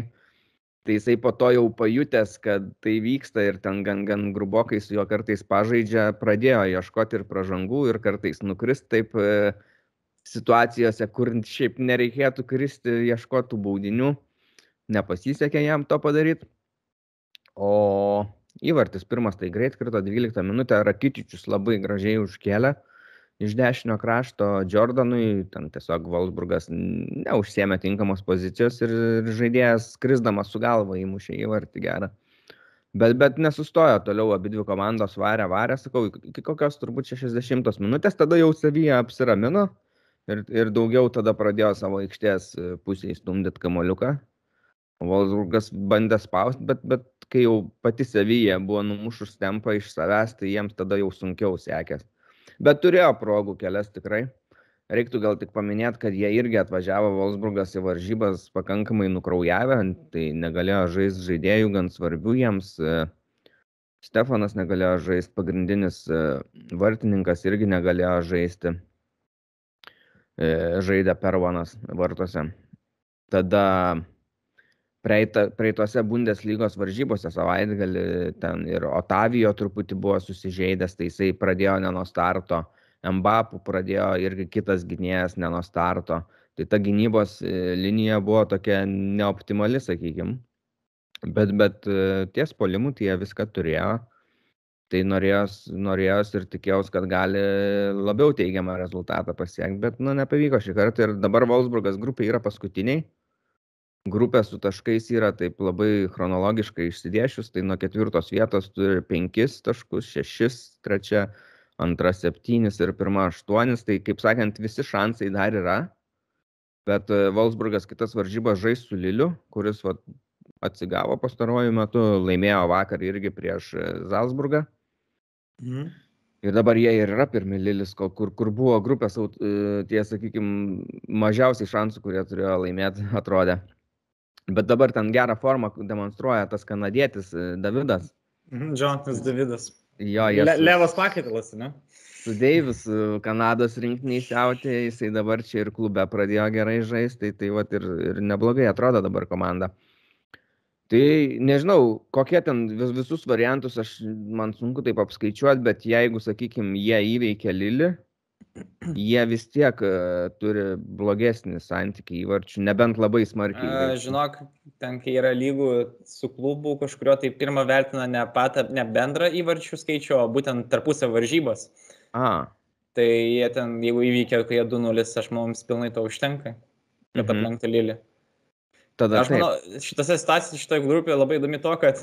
Tai jisai po to jau pajutęs, kad tai vyksta ir ten gan, gan grubokai su juo kartais pažaidžia, pradėjo ieškoti ir pražangų ir kartais nukrist taip e, situacijose, kur šiaip nereikėtų kristi, ieškotų baudinių. Nepasisekė jam to padaryti. O įvartis pirmas tai greit krito 12 minutę, Rakitičius labai gražiai užkėlė iš dešinio krašto Jordanui, ten tiesiog Wolfsburgas neužsiemė tinkamos pozicijos ir, žaidėjas krisdamas su galva įmušė įvartį gerą. Bet, bet nesustojo toliau, abi dvi komandos varė, varė, sakau, iki kokios turbūt 60 minutės, tada jau savyje apsiramino ir, ir daugiau tada pradėjo savo aikštės pusėje stumdyti kamoliuką. Wolfsburgas bandė spausti, bet, bet kai jau pati savyje buvo numušus tempą iš savęs, tai jiems tada jau sunkiau sekės. Bet turėjo progų kelias tikrai. Reiktų gal tik paminėti, kad jie irgi atvažiavo Wolfsburgas į varžybas pakankamai nukraujavę, tai negalėjo žaisti žaidėjų gan svarbių jiems. Stefanas negalėjo žaisti, pagrindinis e, vartininkas irgi negalėjo žaisti. E, žaidė Pervanas vartuose. Tada praeita, praeitose Bundeslygos varžybose savaitgalį ten ir Otavijo truputį buvo susižeidęs, tai jisai pradėjo ne nuo starto, Mbapų pradėjo irgi kitas gynėjas ne nuo starto. Tai ta gynybos e, linija buvo tokia neoptimali, sakykime. Bet, bet e, ties polimu tai jie viską turėjo. Tai norėjos, norėjos ir tikėjausi, kad gali labiau teigiamą rezultatą pasiekti, bet nu, nepavyko šį kartą. Ir dabar Wolfsburgas grupė yra paskutiniai grupė su taškais yra taip labai chronologiškai išsidėšius, tai nuo ketvirtos vietos turi penkis taškus, šešis, trečia, antra septynis ir pirma aštuonis, tai kaip sakant, visi šansai dar yra, bet e, Wolfsburgas kitas varžybas žais su Liliu, kuris va, atsigavo pastaruoju metu, laimėjo vakar irgi prieš e, Salzburgą. Mhm. Ir dabar jie ir yra pirmi Lilis, kur, kur buvo grupės, e, tie, sakykime, mažiausiai šansų, kurie turėjo laimėti, atrodė. Bet dabar ten gerą formą demonstruoja tas kanadietis Davidas. Mhm, Jonathanas Davidas. Jo, jis. Le, levas pakaitalas, ne? Su Deivis Kanados rinktiniai siautė, jisai dabar čia ir klube pradėjo gerai žaisti, tai, tai vat, ir, ir neblogai atrodo dabar komanda. Tai nežinau, kokie ten vis, visus variantus, aš, man sunku taip apskaičiuoti, bet jeigu, sakykime, jie įveikia Lilį, jie vis tiek uh, turi blogesnį santykį įvarčių, nebent labai smarkiai. A, žinok, ten, kai yra lygų su klubu kažkurio, tai pirmą vertina ne, patą, ne bendrą įvarčių skaičių, o būtent tarpusę varžybas. A. Tai jie ten, jeigu įvykia, kai jie 2-0, aš mums pilnai to užtenka, kad mhm. aplenktų Lilį. Tada aš manau, šitose situacijose, šitoje grupėje labai įdomi to, kad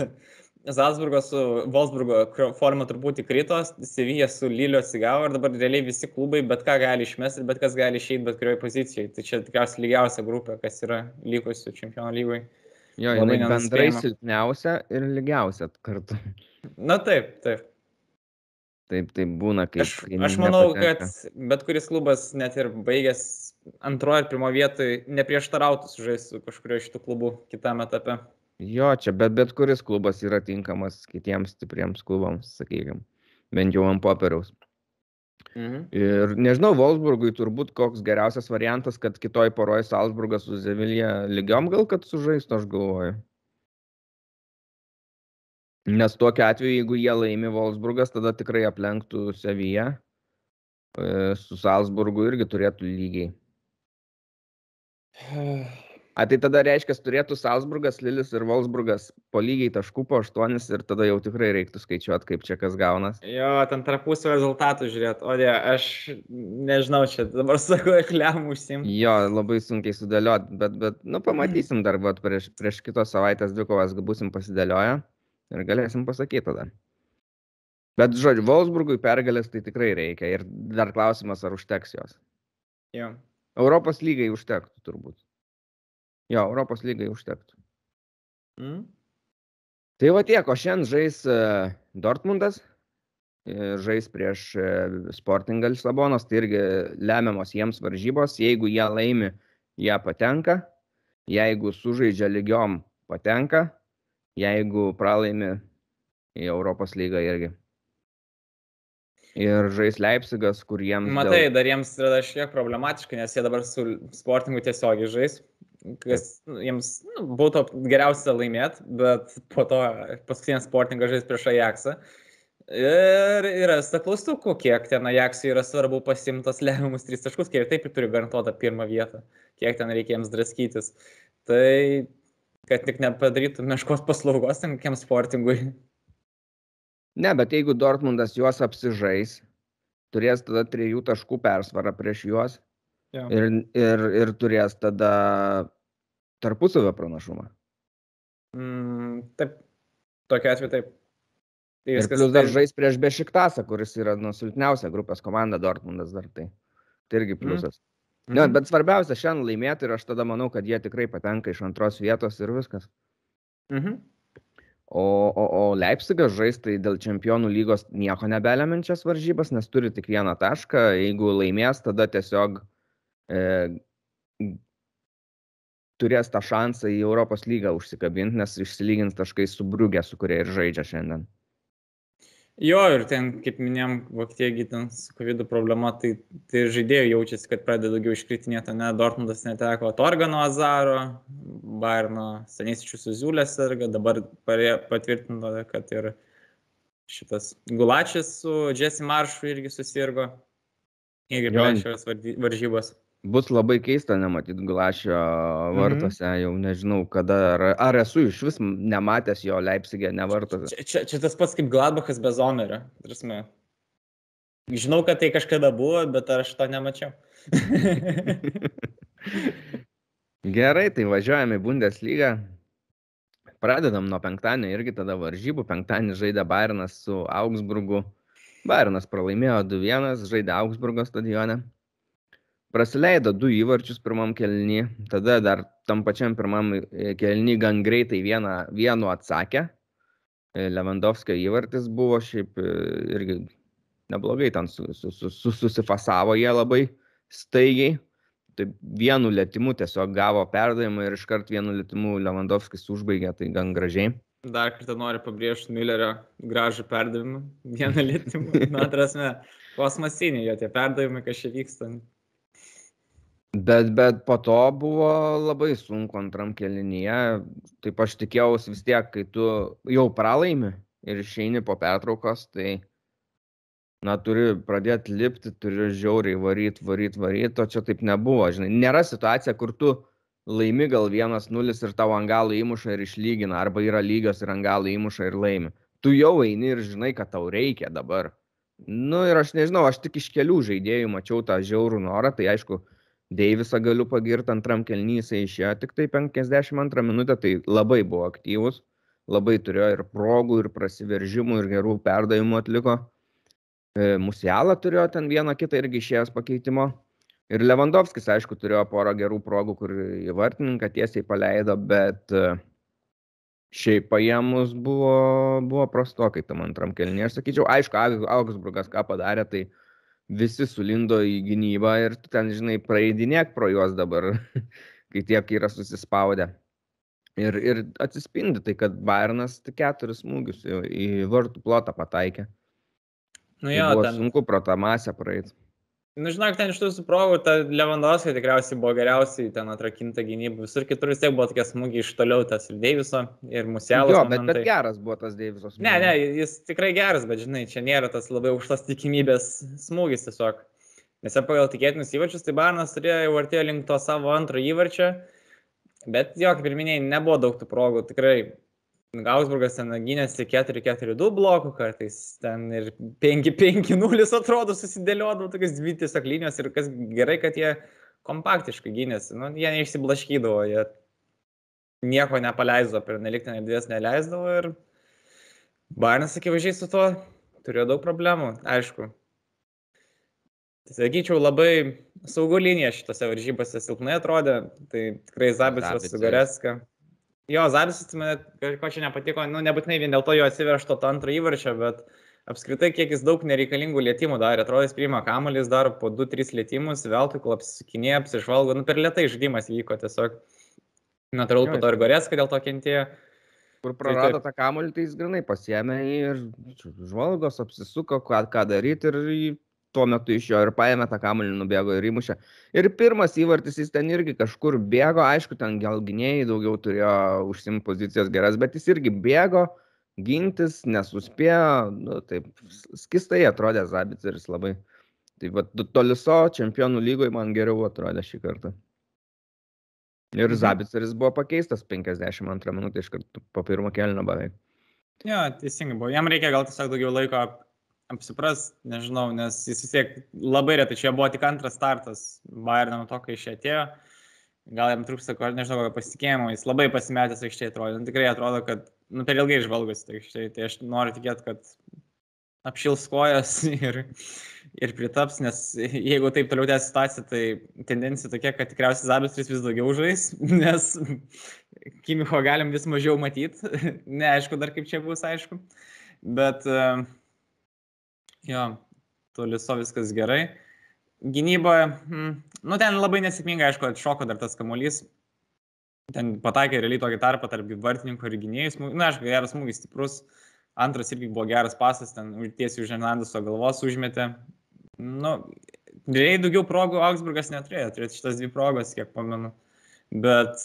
Zalzburgo su Wolfsburgo forma truputį krito, Sevilla su Lilio atsigavo ir dabar realiai visi klubai bet ką gali išmesti ir bet kas gali išeiti bet kurioje pozicijoje. Tai čia tikriausiai lygiausia grupė, kas yra likusių čempionų lygoje. Jo, jinai bendrai silpniausia ir lygiausia kartu. Na taip, taip. Taip, taip būna, kai... Aš, aš manau, nepatenka. kad bet kuris klubas, net ir baigęs antroje ir pirmoje vietoje, neprieštarautų sužaisti su kažkurio iš tų klubų kitame etape. Jo, čia bet, bet kuris klubas yra tinkamas kitiems stipriems klubams, sakykime, bent jau ant popieriaus. Mhm. Ir nežinau, Wolfsburgui turbūt koks geriausias variantas, kad kitoj poroje Salzburgas su Zevilija lygiom gal kad sužaistų, aš galvoju. Nes tokiu atveju, jeigu jie laimi Wolfsburgas, tada tikrai aplenktų Seviją. E, su Salzburgu irgi turėtų lygiai. A, tai tada reiškia, turėtų Salzburgas, Lilis ir Wolfsburgas po lygiai taškų po 8 ir tada jau tikrai reiktų skaičiuoti, kaip čia kas gaunas. Jo, ten tarpusio rezultatų žiūrėt, o ne, aš nežinau, čia dabar sakau, ekliam užsim. Jo, labai sunkiai sudėliot, bet, bet nu, pamatysim dar, bet prieš, prieš kitos savaitės dvikovas būsim pasidėlioję ir galėsim pasakyti tada. Bet, žodžiu, Wolfsburgui pergalės tai tikrai reikia ir dar klausimas, ar užteks jos. Jo. Europos lygai užtektų turbūt. Jo, Europos lygai užtektų. Mm. Tai va tiek, o šiandien žais e, Dortmundas, žais prieš e, Sportingą Lisabonos, tai irgi lemiamos jiems varžybos. Jeigu jie laimi, jie patenka. Jeigu sužaidžia lygiom, patenka. Jeigu pralaimi į Europos lygą irgi. Ir žais Leipzigas, kur jiems... Matai, dėl... dar jiems yra šiek problematiška, nes jie dabar su Sportingu tiesiogiai žais kas nu, jiems nu, būtų geriausia laimėti, bet po to paskutinės sportingas žais prieš Ajaxą. Ir yra klaustukų, kiek ten Ajaxui yra svarbu pasimtas lemiamus tris taškus, kiek taip ir turi garantuotą pirmą vietą, kiek ten reikia jiems draskytis. Tai kad tik nepadarytų meškos paslaugos ten kokiam sportingui. Ne, bet jeigu Dortmundas juos apsižais, turės tada trijų taškų persvarą prieš juos Ja. Ir, ir, ir turės tada tarpusavio pranašumą. Mm, taip, tokia atveju taip. Tai ir plus dar žais prieš Bešiktasą, kuris yra nu, silpniausia grupės komanda Dortmundas dar tai. Tai irgi mm. pliusas. Mm. Ne, bet svarbiausia šiandien laimėti ir aš tada manau, kad jie tikrai patenka iš antros vietos ir viskas. Mhm. O, o, o Leipzigas žais tai dėl čempionų lygos nieko nebeleminčias varžybas, nes turi tik vieną tašką. Jeigu laimės, tada tiesiog uh, turės tą šansą į Europos lygą užsikabinti, nes išsilygins taškai su Briugė, su kuria ir žaidžia šiandien. Jo, ir ten, kaip minėjom, Vokietija ten su COVID problema, tai, tai žaidėjų jaučiasi, kad pradeda daugiau iškritinėti, ne, Dortmundas neteko Torgano Azaro, Bairno Stanisičius Zuzulės irgi, dabar patvirtino, kad ir šitas Gulačis su Jesse Maršu irgi susirgo, irgi panašios varžybos. Bus labai keista nematyti Glašio vartuose, mhm. jau nežinau kada, ar, ar esu iš vis nematęs jo Leipzigė nevartuose. Čia, čia, čia tas pats kaip Gladbachas be Zomerio. Prasme. Žinau, kad tai kažkada buvo, bet aš to nemačiau. Gerai, tai važiuojame į Bundesliga. Pradedam nuo penktadienio irgi tada varžybų. Penktadienį žaidė Bayernas su Augsburgu. Bayernas pralaimėjo 2-1, žaidė Augsburgo stadione. Prasileido du įvarčius pirmam kelnį, tada dar tam pačiam pirmam kelnį gan greitai vieną, vienu atsakė. Lewandowskio įvartis buvo šiaip irgi neblogai ten su, su, su, su, susifasavo jie labai staigiai. Tai vienu lėtimu tiesiog gavo perdavimą ir iškart vienu lėtimu Lewandowskis užbaigė, tai gan gražiai. Dar kartą noriu pabrėžti Millerio gražų perdavimą. Vieną lėtimą. Na, atrasme, kosmosiniai jo tie perdavimai, kas čia vyksta. Bet, bet po to buvo labai sunku antram kelinyje. Taip aš tikėjausi vis tiek, kai tu jau pralaimi ir išeini po pertraukos, tai na turi pradėt lipti, turi žiauriai varyt, varyt, varyt, o čia taip nebuvo, žinai. Nėra situacija, kur tu laimi gal vienas nulis ir tavo angalą įmuša ir išlygina, arba yra lygios ir angalą įmuša ir laimi. Tu jau eini ir žinai, kad tau reikia dabar. Nu ir aš nežinau, aš tik iš kelių žaidėjų mačiau tą žiaurų norą, tai aišku, Deivisą galiu pagirti antram kelnys, išėjo tik tai 52 minutę, tai labai buvo aktyvus, labai turėjo ir progų, ir prasiveržimų, ir gerų perdavimų atliko. E, Musialą turėjo ten vieną kitą irgi išėjęs pakeitimo. Ir Lewandowskis, aišku, turėjo porą gerų progų, kur į vartininką tiesiai paleido, bet e, šiaip paėmus buvo, buvo prastokai tam antram kelnė. Aš sakyčiau, aišku, Augsburgas ką padarė, tai visi sulindo į gynybą ir tu ten, žinai, praeidinėk pro juos dabar, kai tiek yra susispaudę. Ir, ir atsispindi tai, kad Bayernas tik keturis smūgius į vartų plotą pataikė. Nu tai jo, buvo ten... sunku pro tą masę praeiti. Nu, žinok, ten iš tų suprogų, ta Lewandowski tikriausiai buvo geriausiai ten atrakinta gynyba. Visur kitur vis tiek buvo tokie smūgiai iš toliau, tas ir Deiviso, ir Musialas. Jo, bet, bet geras buvo tas Deiviso smūgis. Ne, ne, jis tikrai geras, bet žinai, čia nėra tas labai aukštos tikimybės smūgis tiesiog. Nes pagal tikėtinus įvarčius, tai Barnas turėjo jau artėjo link to savo antro įvarčio, bet jo, kaip ir minėjai, nebuvo daug tų progų, tikrai Augsburgas ten gynėsi 4-4-2 blokų, kartais ten ir 5-5-0 atrodo susidėliodavo tokias dvi tiesiog linijos ir kas gerai, kad jie kompaktiškai gynėsi, nu, jie neišsiblaškydavo, jie nieko nepaleisdavo, per neliktinę erdvės neleisdavo ir Barnas akivaizdžiai su tuo turėjo daug problemų, aišku. Sakyčiau, labai saugų linija šitose varžybose silpnai atrodė, tai tikrai Zabicas su Gareska. Jo, Zabisas man ko čia nepatiko, nu, nebūtinai vien dėl to jo atsivežto to antro įvarčio, bet apskritai kiek jis daug nereikalingų lėtymų darė. Atrodo, jis priima kamuolį, daro po 2-3 lėtymus, veltui kol apsikinė, apsižvalgo, nu, per lietai žaidimas vyko tiesiog. Natūralu, po to ir Goreska dėl to kentėjo. Kur tai prarado tai, tą kamuolį, tai jis grinai pasiemė ir žvalgos, apsisuko, ką, ką daryti ir tuo metu iš jo ir paėmė tą kamuolį, nubėgo ir įmušė. Ir pirmas įvartis jis ten irgi kažkur bėgo, aišku, ten gal gynėjai daugiau turėjo užsimti pozicijas geras, bet jis irgi bėgo, gintis, nesuspėjo, nu, taip, skistai atrodė Zabiceris labai. Tai va, Toliso čempionų lygoje man geriau atrodė šį kartą. Ir mhm. Zabiceris buvo pakeistas 52 minutę iš karto po pirmo kelnio beveik. Jo, teisingai buvo. Jam reikia gal tiesiog daugiau laiko apsipras, nežinau, nes jis vis tiek labai retai, čia buvo tik antras startas Bayern nuo to, kai iš atėjo. Gal jam trūksta, nežinau, kokio pasitikėjimo, jis labai pasimetęs aikštėje atrodo. Nu, tikrai atrodo, kad nu, per ilgai žvalgosi tai aikštėje. Tai aš noriu tikėti, kad apšils kojas ir, ir pritaps, nes jeigu taip toliau tęs situacija, tai tendencija tokia, kad tikriausiai Zabistris vis daugiau žais, nes Kimicho galim vis mažiau matyti. Neaišku dar kaip čia bus, aišku. Bet uh, Jo, toliso viskas gerai. Gynyboje, hmm, nu ten labai nesėkmingai, aišku, atšoko dar tas kamuolys. Ten pataikė realiai tokį tarpą tarp vartininko ir gynėjų. Na, nu, aišku, geras smūgis stiprus. Antras irgi buvo geras pasas, ten tiesiai už Hernandeso galvos užmetė. Nu, realiai daugiau progų Augsburgas neturėjo, turėjo šitas dvi progas, kiek pamenu. Bet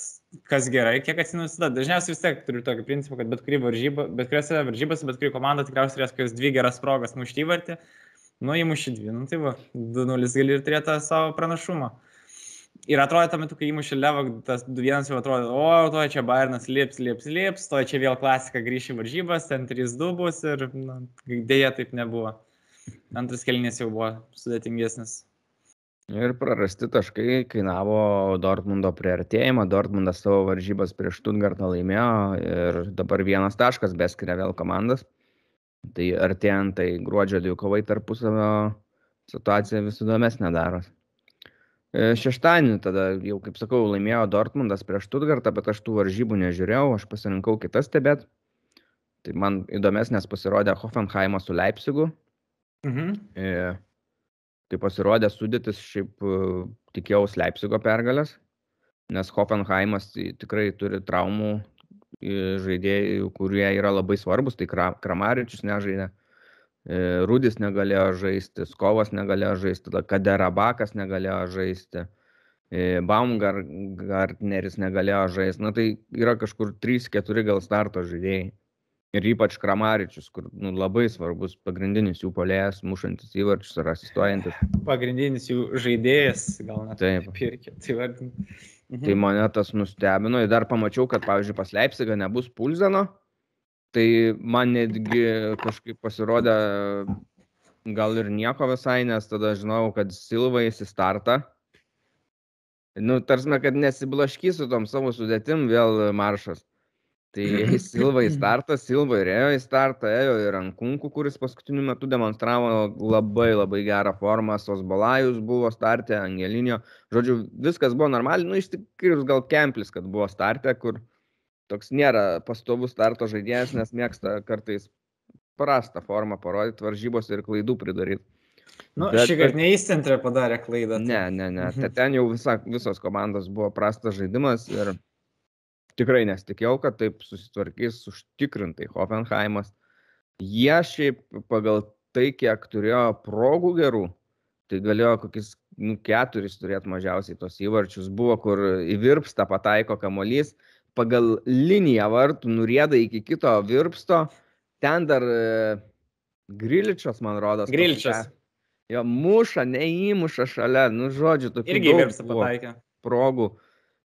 kas gerai, kiek atsimenu visada. Dažniausiai vis tiek turiu tokį principą, kad bet kuri varžyba, bet kuriuose varžybose, bet kuri komanda tikriausiai turės kokias dvi geras progas mušti įvartį. Nu, įmuši dvi, nu tai va, 2-0 gali ir turėti savo pranašumą. Ir atrodo, tuo metu, kai įmušė Levą, tas 2-1 jau atrodo, o, to čia Bairnas lips, lips, lips, to čia vėl klasika grįžti varžybas, ten 3-2 bus ir nu, dėja taip nebuvo. Antras kelinės jau buvo sudėtingesnis. Ir prarasti taškai kainavo Dortmundo priartėjimą. Dortmundas savo varžybas prieš Stuttgartą laimėjo ir dabar vienas taškas beskiria vėl komandas. Tai artėjant tai gruodžio dvikovai tarpusavio situacija vis įdomesnė daros. E, šeštadienį tada, jau kaip sakau, laimėjo Dortmundas prieš Stuttgartą, bet aš tų varžybų nežiūrėjau, aš pasirinkau kitas stebėt. Tai man įdomesnės pasirodė Hoffenheimas su Leipzigu. Mhm. E, kai pasirodė sudėtis, šiaip e, tikėjausi Leipzigo pergalės, nes Hoffenheimas tikrai turi traumų žaidėjų, kurie yra labai svarbus, tai Kramaričius nežaidė, e, Rudis negalėjo žaisti, Skovas negalėjo žaisti, Kaderabakas negalėjo žaisti, e, Baumgartneris negalėjo žaisti, na tai yra kažkur 3-4 gal starto žaidėjai ir ypač Kramaričius, kur nu, labai svarbus pagrindinis jų polėjas, mušantis įvarčius ar asistuojantis. Pagrindinis jų žaidėjas, gal net taip. Pirkė, tai vardinti. Mhm. Tai mane tas nustebino ir dar pamačiau, kad, pavyzdžiui, pas Leipzigą nebus Pulzeno, tai man netgi kažkaip pasirodė gal ir nieko visai, nes tada žinau, kad Silva įsistarta. Nu, tarsime, kad nesiblaškysiu tom savo sudėtim vėl maršas. Tai Silva į startą, Silva ir ėjo į startą, ėjo ir Ankunkų, kuris paskutiniu metu demonstravo labai labai gerą formą, Sosbalajus buvo startė, Angelinio, žodžiu, viskas buvo normaliai, nu iš tikrųjų gal Kemplis, kad buvo startė, kur toks nėra pastovus starto žaidėjas, nes mėgsta kartais prastą formą parodyti, varžybos ir klaidų pridaryti. Nu, Bet, šį kartą neįcentrė padarė klaidą. Tai... Ne, ne, ne. Mhm. Ten jau visa, visos komandos buvo prastas žaidimas ir tikrai nesitikėjau, kad taip susitvarkys užtikrintai Hoffenheimas. Jie šiaip pagal tai, kiek turėjo progų gerų, tai galėjo kokius nu, keturis turėti mažiausiai tos įvarčius. Buvo, kur įvirpsta pataiko kamolys, pagal liniją vartų nurėda iki kito virpsto, ten dar e, Griličias, man rodos. Griličias. Jo muša, neįmuša šalia, nu žodžiu, tokių. Irgi virpsta pataikė. Progų.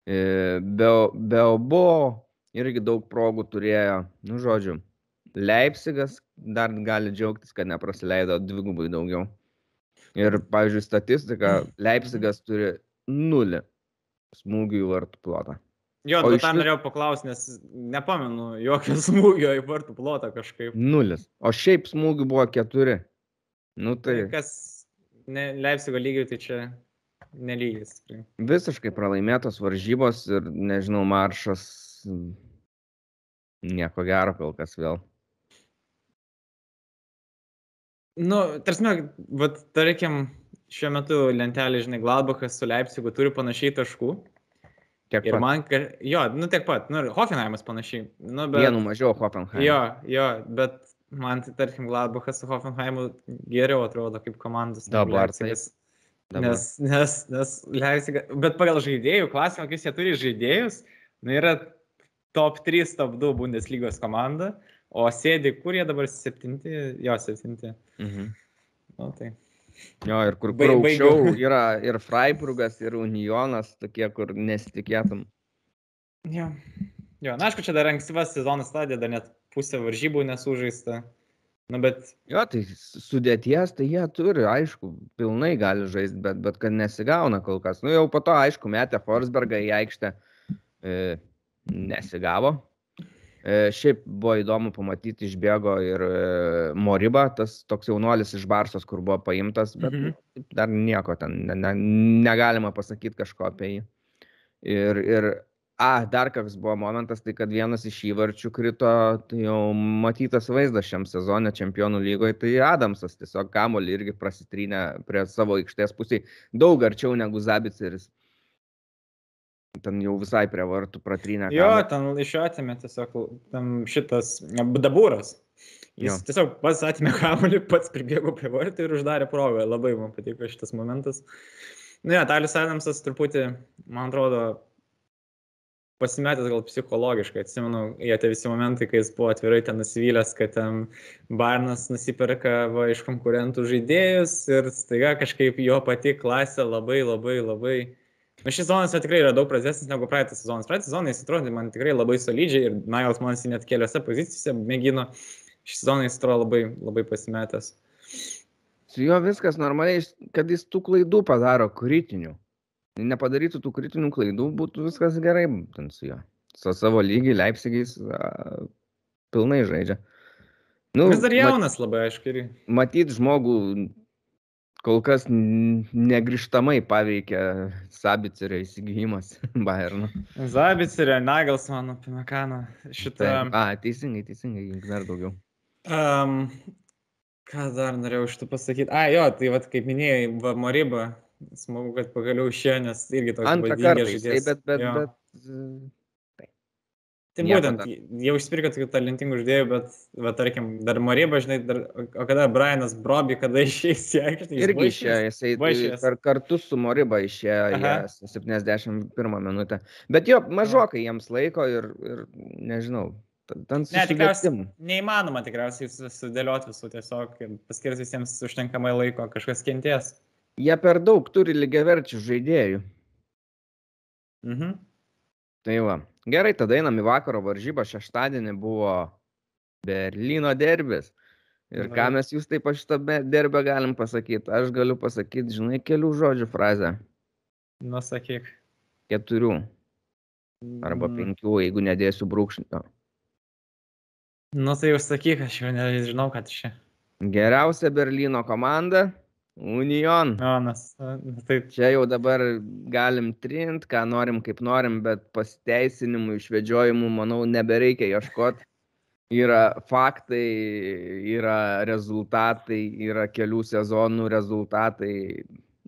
Beobo irgi daug progų turėjo, nu žodžiu, Leipzigas dar gali džiaugtis, kad neprasileido dvigubai daugiau. Ir, pavyzdžiui, statistika, Leipzigas turi nulį smūgių į vartų plotą. Jo, bet tam norėjau paklausti, nes nepamenu jokio smūgio į vartų plotą kažkaip. Nulis. O šiaip smūgių buvo keturi. Nu tai. tai kas ne, Leipzigo lygiai, tai čia nelygis. Visiškai pralaimėtos varžybos ir, nežinau, maršas nieko gero kol kas vėl. Nu, tarsi, bet tarkim, šiuo metu lentelė, žinai, Gladbachas su Leipzigu turi panašiai taškų. Tiek ir pat. man, jo, nu tiek pat, nu ir Hoffenheimas panašiai. Nu, bet, Vienu mažiau Hoffenheimas. Jo, jo, bet man tai, tarkim, Gladbachas su Hoffenheimu geriau atrodo kaip komandos. Dabar tai. Dabar. Nes, nes, nes Leipziga, bet pagal žaidėjų klausimą, kokius jie turi žaidėjus, nu, yra top 3, top 2 Bundeslygos komanda, o sėdi, kur jie dabar septinti, jo septinti. Mhm. Nu, tai. Jo, ir kur, kur aukščiau yra ir Freiburgas, ir Unionas, tokie, kur nesitikėtum. Jo. jo, na aišku, čia dar ankstyvas sezonas stadija, dar net pusė varžybų nesužaista. Na, bet. Jo, tai sudėties, tai jie turi, aišku, pilnai gali žaisti, bet, bet kad nesigauna kol kas. Nu, jau po to, aišku, metė Forsbergą į aikštę, e, nesigavo. E, šiaip buvo įdomu pamatyti, išbėgo ir e, Moriba, tas toks jaunuolis iš Barsos, kur buvo paimtas, bet mhm. dar nieko ten ne, ne, negalima pasakyti kažko apie jį. Ir, ir A, dar koks buvo momentas, tai kad vienas iš įvarčių krito, tai jau matytas vaizdas šiam sezonė čempionų lygoje, tai Adamsas tiesiog kamolį irgi prasitrynė prie savo aikštės pusėje daug arčiau negu Zabiceris. Ten jau visai prie vartų pratrynė. Jo, kamolį. ten iš jo atėmė tiesiog šitas dabūras. Jis jo. tiesiog pats atėmė kamolį, pats pribėgo prie vartų ir uždarė progą. Labai man patiko šitas momentas. Nu, ja, Talis Adamsas truputį, man atrodo, pasimetęs gal psichologiškai. Atsimenu, jie tie visi momentai, kai jis buvo atvirai ten nusivylęs, kad ten Barnas nusiperka va, iš konkurentų žaidėjus ir staiga kažkaip jo pati klasė labai labai labai... Na, šis sezonas tikrai yra daug prastesnis negu praeitas sezonas. Praeitas sezonas jis atrodė man tikrai labai solidžiai ir Niles man jis net keliose pozicijose mėgino. Šis sezonas jis atrodo labai, labai pasimetęs. Su juo viskas normaliai, kad jis tų klaidų padaro kritinių. Nepadarytų tų kritinių klaidų, būtų viskas gerai ten su juo. Su savo lygiai Leipzigais a, pilnai žaidžia. Nu, Vis dar jaunas mat, labai, aišku. Ir... Matyt, žmogų kol kas negrižtamai paveikia Sabicerio įsigijimas Bayerno. Sabicerio, Nagelsmano, Pinakano. Šitą... A, teisingai, teisingai, dar daugiau. Um, ką dar norėjau iš tų pasakyti? A, jo, tai vad, kaip minėjai, va, Moriba, smagu, kad pagaliau išėjo, nes irgi toks Antrą kartą žaidėjas. Bet, bet, jo. bet, tai. Tai būtent, jau išspirko tokių talentingų žaidėjų, bet, va, tarkim, dar Moriba, žinai, dar, o kada Brianas Brobi, kada išėjęs į aikštę? Irgi išėjo, jisai tai kar, kartu su Moriba išėjo 71 minutę. Bet jo, mažokai jiems laiko ir, ir nežinau, Ten ne, tikriausiai neįmanoma tikriausiai sudėlioti visų tiesiog, paskirs visiems užtenkamai laiko, kažkas kenties. Jie per daug turi lygiaverčių žaidėjų. Mhm. Tai va. Gerai, tada einam į vakaro varžybą. Šeštadienį buvo Berlyno derbis. Ir ką mes jūs taip aš šitą derbę galim pasakyti? Aš galiu pasakyti, žinai, kelių žodžių frazę. Nusakyk. Keturių. Arba mm. penkių, jeigu nedėsiu brūkšnio. Nu tai jau sakyk, aš jau nežinau, kad čia. Geriausia Berlyno komanda Union. Jonas. Taip. Čia jau dabar galim trint, ką norim, kaip norim, bet pasiteisinimų, išvedžiojimų, manau, nebereikia ieškoti. Yra faktai, yra rezultatai, yra kelių sezonų rezultatai,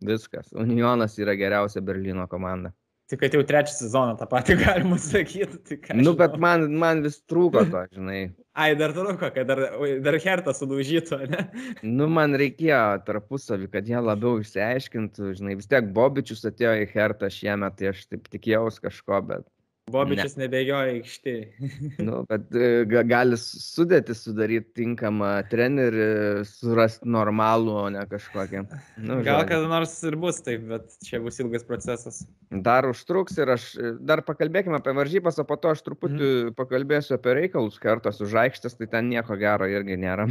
viskas. Unionas yra geriausia Berlyno komanda. Tik kad jau trečią sezoną tą patį galima sakyti. Tai nu, bet man, man vis trūko to, žinai. Ai, dar trūko, kad dar, dar hertą sudaužytų, ne? Nu, man reikėjo tarpusavį, kad jie labiau išsiaiškintų, žinai, vis tiek Bobičius atėjo į hertą šiemet, tai aš taip tikėjausi kažko, bet Bobičius ne. nebėgioja aikštėje. nu, bet e, gali sudėti sudaryti tinkamą trenerį, surasti normalų, o ne kažkokią. Nu, Gal kada nors ir bus taip, bet čia bus ilgas procesas. Dar užtruks ir aš dar pakalbėkime apie varžybas, o po to aš truputį mm. pakalbėsiu apie reikalus kartos už aikštės, tai ten nieko gero irgi nėra.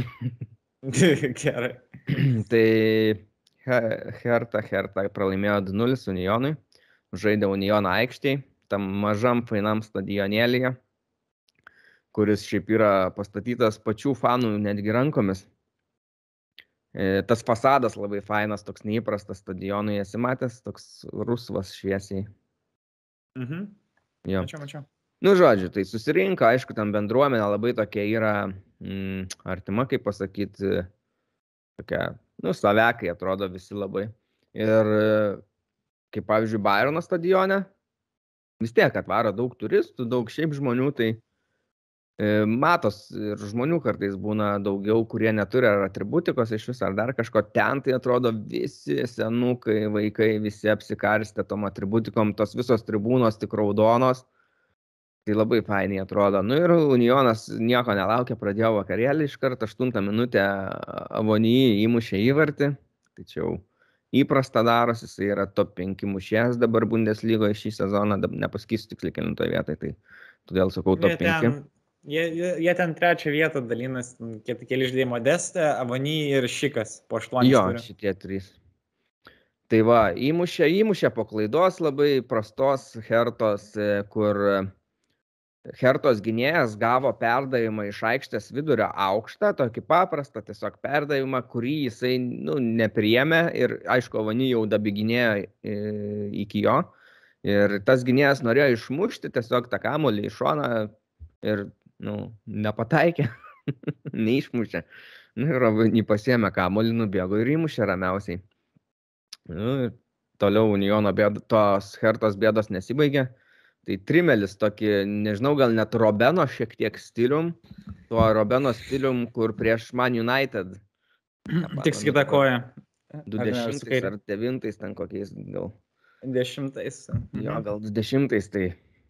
Gerai. tai Hertha, Hertha pralaimėjo 2-0 Unionui, žaidė Unioną aikštėje tam mažam fainam stadionėlyje, kuris šiaip yra pastatytas pačių fanų netgi rankomis. E, tas fasadas labai fainas, toks neįprastas stadionui esi matęs, toks rusvas šviesiai. Mhm. Jo. Mačiau, mačiau. Nu, žodžiu, tai susirinka, aišku, ten bendruomenė labai tokia yra mm, artima, kaip pasakyti, tokia, nu, savekai atrodo visi labai. Ir kaip pavyzdžiui, Bayerno stadione, vis tiek atvaro daug turistų, daug šiaip žmonių, tai e, matos ir žmonių kartais būna daugiau, kurie neturi ar atributikos iš vis, ar dar kažko ten, tai atrodo visi senukai, vaikai, visi apsikarstę tom atributikom, tos visos tribūnos tik raudonos. Tai labai fainiai atrodo. Nu ir Unionas nieko nelaukia, pradėjo vakarėlį iš karto 8 minutę Avonyjį įmušė įvartį. Tačiau įprasta darosi, jis yra top 5 mušėjas dabar Bundeslygoje šį sezoną, nepasakysiu tiksliai kelintoje vietoje, tai todėl sakau top jie 5. Ten, jie, jie, ten trečią vietą dalinas, keli žaidėjai Modestė, Avony ir Šikas po 8. Jo, turi. šitie trys. Tai va, įmušė, įmušė po klaidos labai prastos hertos, e, kur Hertos gynėjas gavo perdavimą iš aikštės vidurio aukštą, tokį paprastą tiesiog perdavimą, kurį jisai nu, nepriemė ir aišku, Vany jau dabi gynėjo e, iki jo. Ir tas gynėjas norėjo išmušti tiesiog tą kamolį iš šoną ir nu, nepataikė, neišmušė. Nu, ir Vany pasiemė kamolį, nubėgo ir įmušė ramiausiai. Nu, toliau Uniono bėdos, tos Hertos bėdos nesibaigė. Tai trimelis tokį, nežinau, gal net Robeno šiek tiek stilium, tuo Robeno stilium, kur prieš Man United. Tik kita koja. 20 ar 9 ten kokiais gal. 10. Jo, gal 20 tai,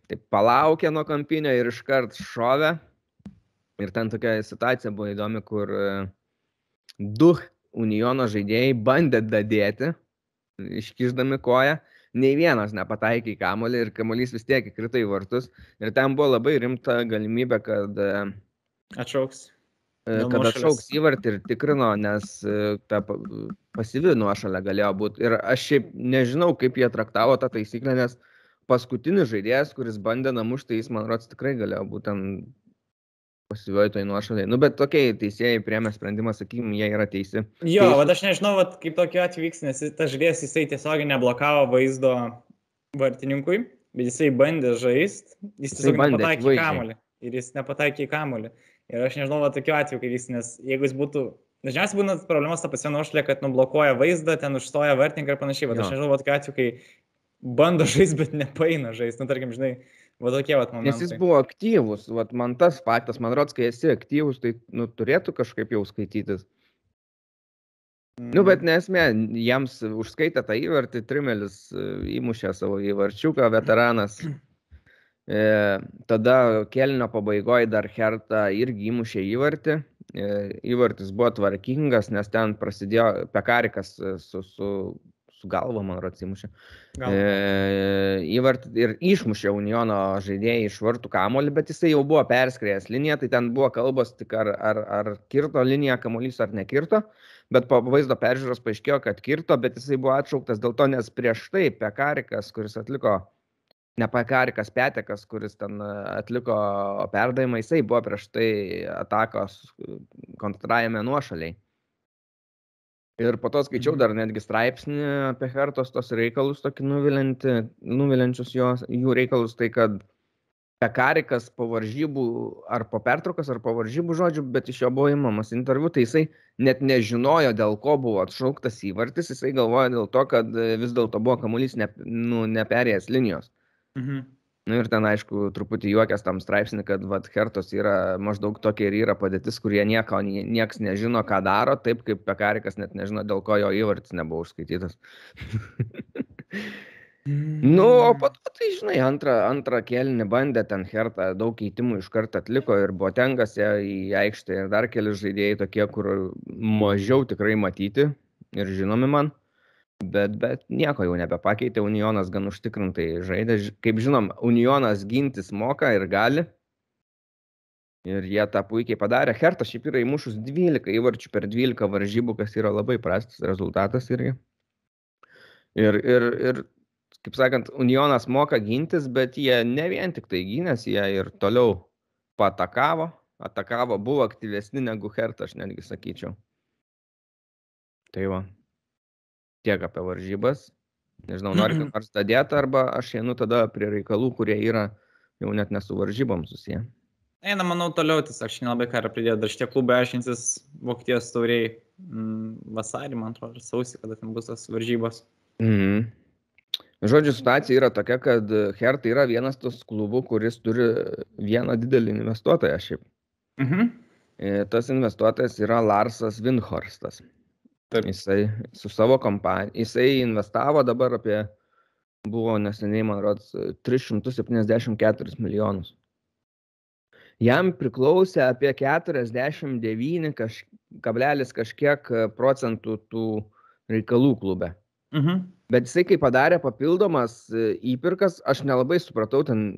tai palaukė nuo kampinio ir iškart šovė. Ir ten tokia situacija buvo įdomi, kur e, du Uniono žaidėjai bandė dadėti, iškiždami koją nei vienas nepataikė į kamolį ir kamolys vis tiek įkrito į vartus. Ir ten buvo labai rimta galimybė, kad... Atšauks. e, kad atšauks įvartį ir tikrino, nes e, ta pasyvi nuošalė galėjo būti. Ir aš šiaip nežinau, kaip jie traktavo tą taisyklę, nes paskutinis žaidėjas, kuris bandė namušti, jis man rodos tikrai galėjo būtent pasyvioj toj nuošaliai. Nu, bet tokiai teisėjai priemė sprendimą, sakykim, jie yra teisi. Jo, Teis... bet aš nežinau, vat, kaip tokiu atveju vyks, nes tas žaidėjas jisai tiesiog neblokavo vaizdo vartininkui, bet jisai bandė žaisti, jis tiesiog bandė, nepataikė į kamolį. Ir jis nepataikė į kamolį. Ir aš nežinau, va, tokiu atveju, kai vyks, nes jeigu jis būtų Dažniausiai būna problemas ta pasia nuošlė, kad nublokuoja vaizdą, ten užstoja vartininką ir panašiai. Bet aš nežinau, tokiu atveju, kai bando žaisti, bet nepaina žaisti. Nu, tarkim, žinai, Va tokie vat momentai. Nes jis buvo aktyvus, vat man tas faktas, man rodos, kai esi aktyvus, tai nu, turėtų kažkaip jau skaitytis. Mm. Nu, bet nesmė, jiems užskaitė tą įvartį, Trimelis įmušė savo įvarčiuką, veteranas. E, tada kelnio pabaigoje dar Herta irgi įmušė įvartį. E, įvartis buvo tvarkingas, nes ten prasidėjo Pekarikas su, su su galva, man atrodo, atsimušė. E, įvart ir išmušė Uniono žaidėjai iš vartų kamolį, bet jisai jau buvo perskrėjęs liniją, tai ten buvo kalbos tik ar, ar, ar kirto liniją kamolys ar nekirto, bet po vaizdo peržiūros paaiškėjo, kad kirto, bet jisai buvo atšauktas dėl to, nes prieš tai Pekarikas, kuris atliko ne Pekarikas Petekas, kuris ten atliko perdavimą, jisai buvo prieš tai atakos kontrajame nuošaliai. Ir po to skaičiau mhm. dar netgi straipsnį apie Hertos tos reikalus, tokį nuviliančius jos, jų reikalus, tai kad Pekarikas po varžybų, ar po pertraukos, ar po varžybų žodžių, bet iš jo buvo įmamas interviu, tai jisai net nežinojo, dėl ko buvo atšauktas įvartis, jisai galvojo dėl to, kad vis dėlto buvo kamuolys ne, nu, neperėjęs linijos. Mhm. Nu ir ten, aišku, truputį juokęs tam straipsnį, kad vat, Hertos yra maždaug tokia ir yra padėtis, kurie nieko, nieks nežino, ką daro, taip kaip Pekarikas net nežino, dėl ko jo įvartis nebuvo užskaitytas. nu, o po to, tai žinai, antrą, antrą kėlinį bandė ten Hertą, daug keitimų iš karto atliko ir buvo tengas į aikštę ir dar keli žaidėjai tokie, kur mažiau tikrai matyti ir žinomi man. Bet, bet nieko jau nebepakeitė, Unionas gan užtikrintai žaidė. Kaip žinom, Unionas gintis moka ir gali. Ir jie tą puikiai padarė. Hertas šiaip yra įmušus 12 įvarčių per 12 varžybų, kas yra labai prastas rezultatas irgi. Ir, ir, ir kaip sakant, Unionas moka gintis, bet jie ne vien tik tai gynės, jie ir toliau patakavo, atakavo, buvo aktyvesni negu Hertas, aš netgi sakyčiau. Tai va tiek apie varžybas. Nežinau, nori ką nors dadėti, arba aš einu tada prie reikalų, kurie yra jau net nesu varžybom susiję. Eina, manau, toliau, tiesiog aš nelabai ką pridėti. Dar šitie klubai aiškinsis Vokietijos tauriai mm, vasarį, man atrodo, ar sausį, kada ten bus tas varžybos. Mhm. Žodžiu, situacija yra tokia, kad Hertha yra vienas tos klubų, kuris turi vieną didelį investuotoją šiaip. Mhm. E, tas investuotojas yra Larsas Winhorstas. Taip. Jisai su savo kompanija, jisai investavo dabar apie, buvo neseniai, man rodos, 374 milijonus. Jam priklausė apie 49 kaž, kablelis kažkiek procentų tų reikalų klube. Mhm. Bet jisai, kai padarė papildomas e, įpirkas, aš nelabai supratau ten,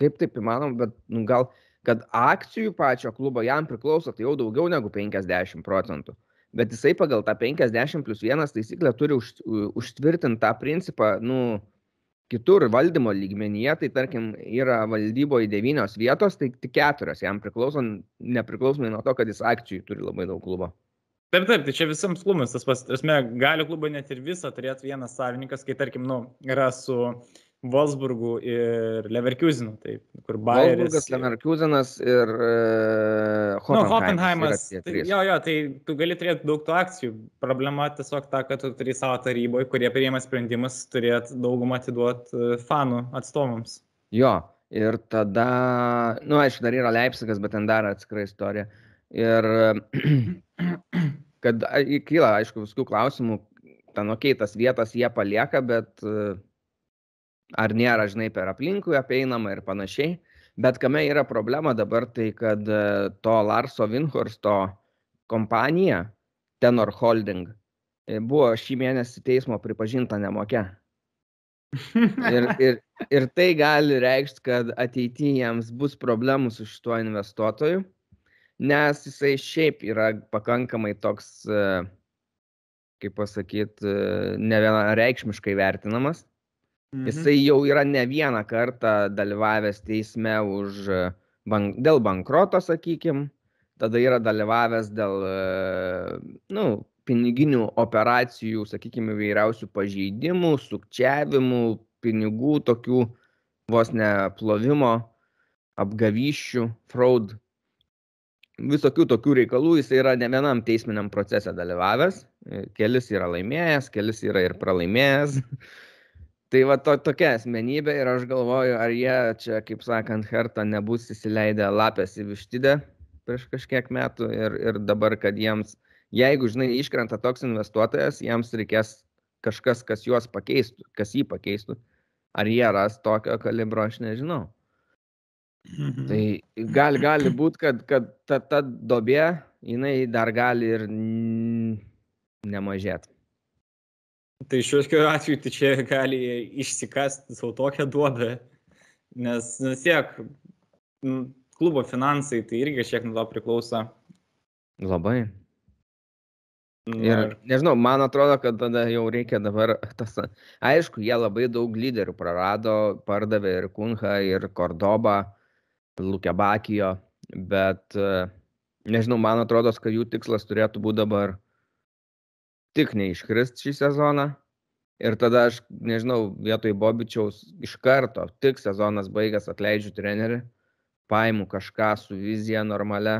kaip taip įmanom, bet nu, gal, kad akcijų pačio klubo jam priklauso tai jau daugiau negu 50 procentų bet jisai pagal tą 50 plus 1 taisyklę turi už, užtvirtinti tą principą, nu, kitur valdymo lygmenyje, tai tarkim yra valdyboje devynios vietos, tai tik keturios jam priklauso, nepriklausomai nuo to, kad jis akcijų turi labai daug klubo. Taip, taip, tai čia visams klubams tas pats, esmė, gali klubai net ir visą turėti vienas savininkas, kai tarkim, nu, yra su Wolfsburgu ir Leverkusenu, taip, kur Bayeris. Wolfsburgas, Leverkusenas ir uh, Hoffenheimas. Nu, Hoffenheimas. Tai, jo, jo, tai tu gali turėti daug tų akcijų. Problema tiesiog ta, kad tu turi savo taryboje, kurie priima sprendimus, turėti daugumą atiduoti e, fanų atstovams. Jo, ir tada, na, nu, aišku, dar yra Leipzigas, bet ten dar atskira istorija. Ir kad kyla, aišku, viskų klausimų, ten, okei, okay, tas vietas jie palieka, bet uh, ar nėra, žinai, per aplinkui apeinama ir panašiai. Bet kame yra problema dabar, tai kad e, to Larso Vinhorsto kompanija, Tenor Holding, e, buvo šį mėnesį teismo pripažinta nemokia. Ir, ir, ir tai gali reikšti, kad ateityje jiems bus problemų su šituo investuotoju, nes jisai šiaip yra pakankamai toks, e, kaip pasakyti, ne vienareikšmiškai vertinamas. Mhm. Jisai jau yra ne vieną kartą dalyvavęs teisme už, bank, dėl bankroto, sakykim, tada yra dalyvavęs dėl, nu, piniginių operacijų, sakykime, įvairiausių pažeidimų, sukčiavimų, pinigų tokių vos ne plovimo, apgavyščių, fraud, visokių tokių reikalų, jis yra ne vienam teisminiam procese dalyvavęs, kelis yra laimėjęs, kelis yra ir pralaimėjęs. tai va to, tokia asmenybė ir aš galvoju, ar jie čia, kaip sakant, Hertą nebus įsileidę lapės į vištidę prieš kažkiek metų ir, ir dabar, kad jiems jeigu, žinai, iškrenta toks investuotojas, jiems reikės kažkas, kas juos pakeistų, kas jį pakeistų. Ar jie ras tokio kalibro, aš nežinau. Mhm. Tai gali, gali būti, kad, kad ta, ta dobė, jinai dar gali ir nemažėti. Tai šiuo atveju tai čia gali išsikasti savo tokią duobę, nes vis tiek klubo finansai tai irgi šiek tiek nuo to priklauso. Labai. Ir nežinau, man atrodo, kad tada jau reikia dabar tas, aišku, jie labai daug lyderių prarado, pardavė ir Kunha, ir Kordobą, Lukebakijo, bet nežinau, man atrodo, kad jų tikslas turėtų būti dabar tik neiškrist šį sezoną. Ir tada aš, nežinau, vietoj Bobičiaus iš karto, tik sezonas baigęs, atleidžiu trenerių, paimu kažką su vizija normalia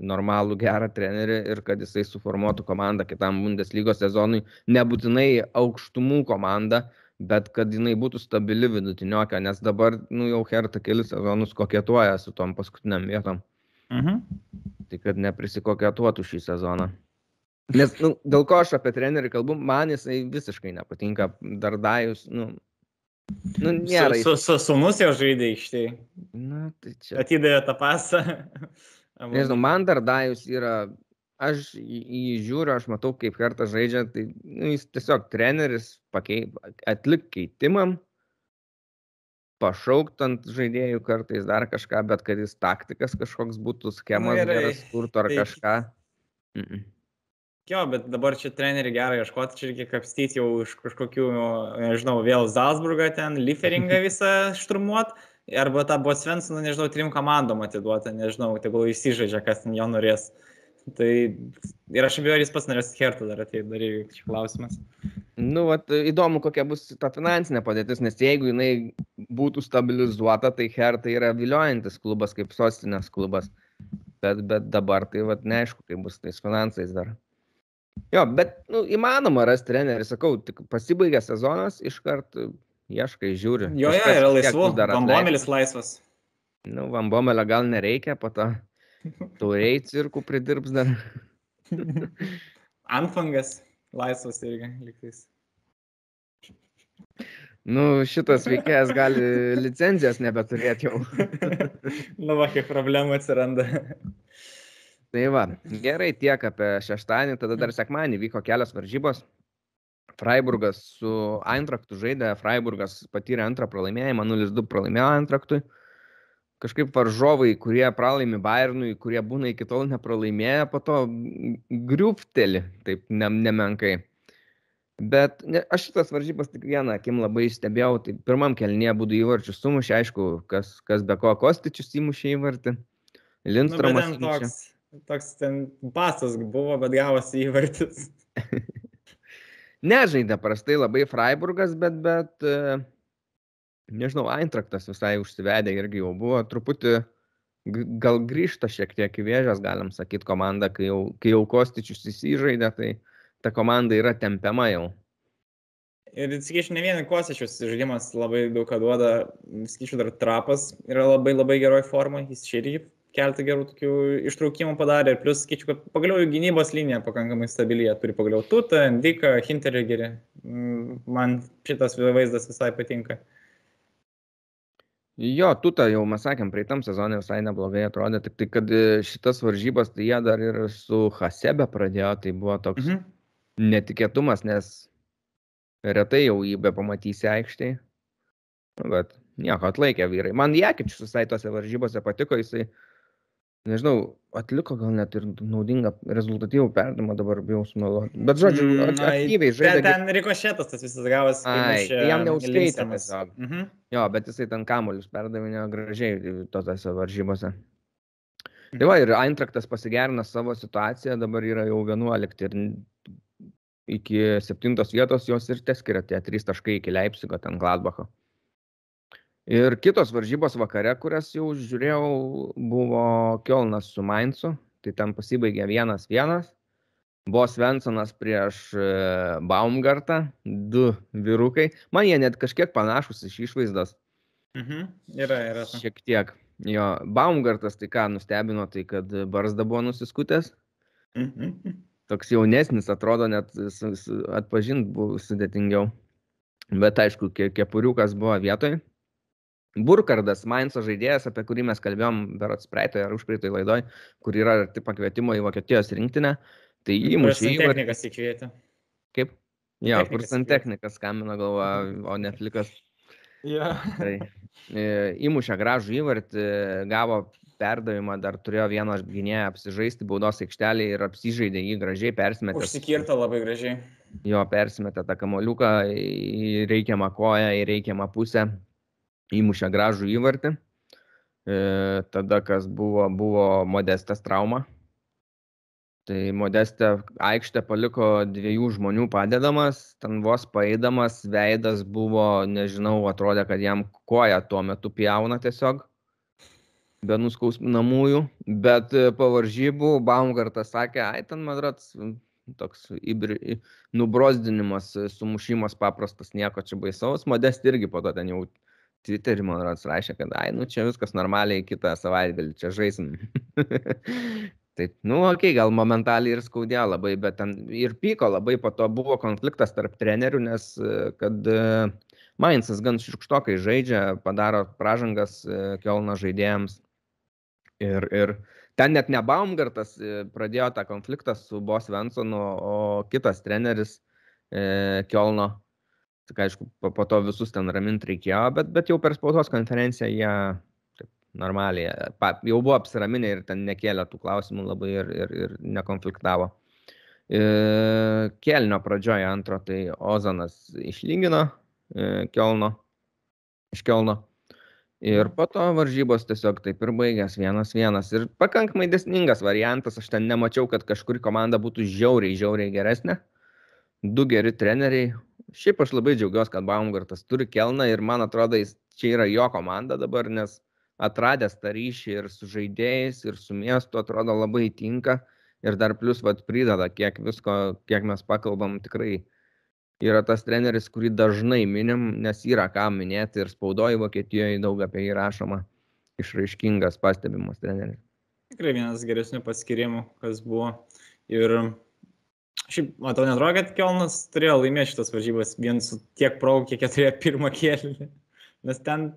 normalų gerą trenerį ir kad jisai suformuotų komandą kitam Bundeslygos sezonui, nebūtinai aukštumų komandą, bet kad jinai būtų stabili vidutiniokė, nes dabar, nu, jau Herta kelius sezonus kokietuoja su tom paskutiniam vietom. Mhm. Tai kad neprisikokietuotų šį sezoną. Nes, nu, dėl ko aš apie trenerį kalbu, man jisai visiškai nepatinka. Dardajus, nu, nu nėra. Su, su, su sunus jau žaidė iš tai. Na, tai čia. Atidavė tą pasą. Nežinau, man dar Dajus yra, aš jį žiūriu, aš matau, kaip kartą žaidžia, tai nu, jis tiesiog treneris pakei, atlik keitimam, pašaukt ant žaidėjų kartais dar kažką, bet kad jis taktikas kažkoks būtų, schemas geras kurtų ar tai... kažką. Mm -mm. Jo, bet dabar čia trenerių gerai ieškoti, čia reikia kapstyti jau iš kažkokių, nežinau, vėl Zalzburgą ten, Lieferingą visą šturmuot arba tą Bosvensoną, nežinau, trim komandom atiduoti, nežinau, tegul įsižaidžia, kas ten jo norės. Tai ir aš abejoju, jis pats norės Hertą dar ateit, dar čia klausimas. Nu, vat, įdomu, kokia bus ta finansinė padėtis, nes jeigu jinai būtų stabilizuota, tai Hertha yra viliojantis klubas, kaip sostinės klubas. Bet, bet dabar tai vat, neaišku, kaip bus tais finansais dar. Jo, bet nu, įmanoma rasti trenerį, sakau, tik pasibaigė sezonas, iškart ieškai, žiūri. Jo, jo, yra laisvu. Vambomelis laisvas. Nu, vambomelio gal nereikia, po to tauriai cirkų pridirbs dar. Anfangas laisvas irgi liktais. Nu, šitas veikėjas gali licenzijos nebeturėti jau. nu, va, kiek problemų atsiranda. Tai va, gerai tiek apie šeštadienį, tada dar sekmanį vyko kelios varžybos. Freiburgas su Eintraktu žaidė, Freiburgas patyrė antrą pralaimėjimą, 0-2 pralaimėjo Eintraktui. Kažkaip varžovai, kurie pralaimi Bayernui, kurie būna iki tol nepralaimėję, po to griupteli, taip ne, nemenkai. Bet ne, aš šitas varžybas tik vieną akim labai stebėjau, tai pirmam kelnie būdų įvarčius sumušė, aišku, kas, kas be ko Kostičius įmušė įvartį. Lindstromas. Nu, toks, ten pasas buvo, bet gavosi įvartis. Nežaidė prastai labai Freiburgas, bet, bet e, nežinau, Eintraktas visai užsivedė irgi jau buvo truputį, gal grįžta šiek tiek į vėžės, galim sakyti, komanda, kai jau, kai jau Kostičius įsižaidė, tai ta komanda yra tempiama jau. Ir sakyčiau, ne vien Kostičius žaidimas labai daug ką duoda, sakyčiau, dar trapas yra labai labai geroj formai, jis čia irgi keletą gerų tokių ištraukimų padarė ir plus, skaičiu, kad pagaliau jų gynybos linija pakankamai stabilija, turi pagaliau Tutą, Endiką, Hinterį geri. Mm, man šitas vaizdas visai patinka. Jo, Tuta jau mes sakėm, praeitam sezonė visai neblogai atrodė, tik tai, kad e, šitas varžybas, tai jie dar ir su Hasebe pradėjo, tai buvo toks mhm. netikėtumas, nes retai jau jį be pamatysi aikštėje. Bet nieko atlaikė vyrai. Man Jekičius visai tose varžybose patiko, jisai nežinau, atliko gal net ir naudingą rezultatyvų perdimą, dabar bijau sumeluoti. Bet žodžiu, Mm, ai, aktyviai Ten, žaidė. ten rikošėtas tas visas gavas. Ai, tai jam tiesiog. Mhm. Jo, bet jisai ten kamuolius perdavinėjo gražiai tose varžybose. Mhm. Tai va, ir Eintraktas pasigerina savo situaciją, dabar yra jau 11 ir iki 7 vietos jos ir teskiria tie 3 taškai iki Leipzigo, ten Gladbacho. Ir kitos varžybos vakare, kurias jau žiūrėjau, buvo Kielnas su Mainzu, tai ten pasibaigė 1-1. Buvo Svensonas prieš e, Baumgartą, du vyrukai. Man jie net kažkiek panašus iš išvaizdos. Mhm. Yra, yra. Šiek tiek. Jo, Baumgartas tai ką nustebino, tai kad barzda buvo nusiskutęs. Mhm. Toks jaunesnis atrodo, net atpažinti buvo sudėtingiau. Bet aišku, ke- kepuriukas buvo vietoj. Burkardas, Mainzo žaidėjas, apie kurį mes kalbėjom berots praeitoje ar užpraeitoje laidoje, kur yra arti pakvietimo į Vokietijos rinktinę, tai įmušė įvartį. technikas įkvietė. Kaip? Jo, kur Technikas santechnikas skambino galva, o ne flikas. Ja. Tai e, įmušė gražų įvartį, gavo perdavimą, dar turėjo vieną gynėją apsižaisti baudos aikštelį ir apsižaidė jį gražiai, persimetė. Užsikirta labai gražiai. Jo, persimetė tą kamoliuką į reikiamą koją, į reikiamą pusę, įmušė gražų įvartį. E, tada, kas buvo, buvo modestas trauma. Tai modestė aikštę paliko dviejų žmonių padedamas, ten vos paeidamas, veidas buvo, nežinau, atrodė, kad jam koja tuo metu pjauna tiesiog, be nuskausminamųjų, bet e, po varžybų Baumgartas sakė, ai ten madrats toks įbri, nubrozdinimas, sumušimas paprastas, nieko čia baisaus, modestė irgi po to ten jau Twitter'į, man rašė, kad, ai, nu čia viskas normaliai, kitą savaitgalį čia žaisim. Taip, nu, okay, gal momentaliai ir skaudėjo labai, bet ten ir pyko labai, po to buvo konfliktas tarp trenerių, nes kad Mainzas gan šiukštokai žaidžia, padaro pražangas Kielno žaidėjams. Ir, ir ten net ne Baumgartas pradėjo tą konfliktą su Bos Vensonu, o kitas treneris Kielno. Tik aišku, po, po to visus ten raminti reikėjo, bet, bet jau per spaudos konferenciją jie taip, normaliai, pa, jau buvo apsiraminę ir ten nekėlė tų klausimų labai ir, ir, ir nekonfliktavo. E, Kelnio pradžioje antro, tai Ozanas išlygino e, Kelno, iš Kelno. Ir po to varžybos tiesiog taip ir baigęs vienas vienas. Ir pakankamai desningas variantas, aš ten nemačiau, kad kažkuri komanda būtų žiauriai, žiauriai geresnė. Du geri treneriai. Šiaip aš labai džiaugiuosi, kad Baumgartas turi kelną ir man atrodo, jis čia yra jo komanda dabar, nes atradęs tą ryšį ir su žaidėjais, ir su miestu atrodo labai tinka. Ir dar plus vat prideda, kiek visko, kiek mes pakalbam, tikrai yra tas treneris, kurį dažnai minim, nes yra ką minėti ir spaudoji Vokietijoje daug apie jį rašoma. Išraiškingas, pastebimas treneris. Tikrai vienas geresnių paskirimų, kas buvo. Ir šiaip, matau, netrodo, kad Kelnas turėjo laimėti šitas varžybas vien su tiek progų, kiek jie turėjo pirmą kėlinį. Nes ten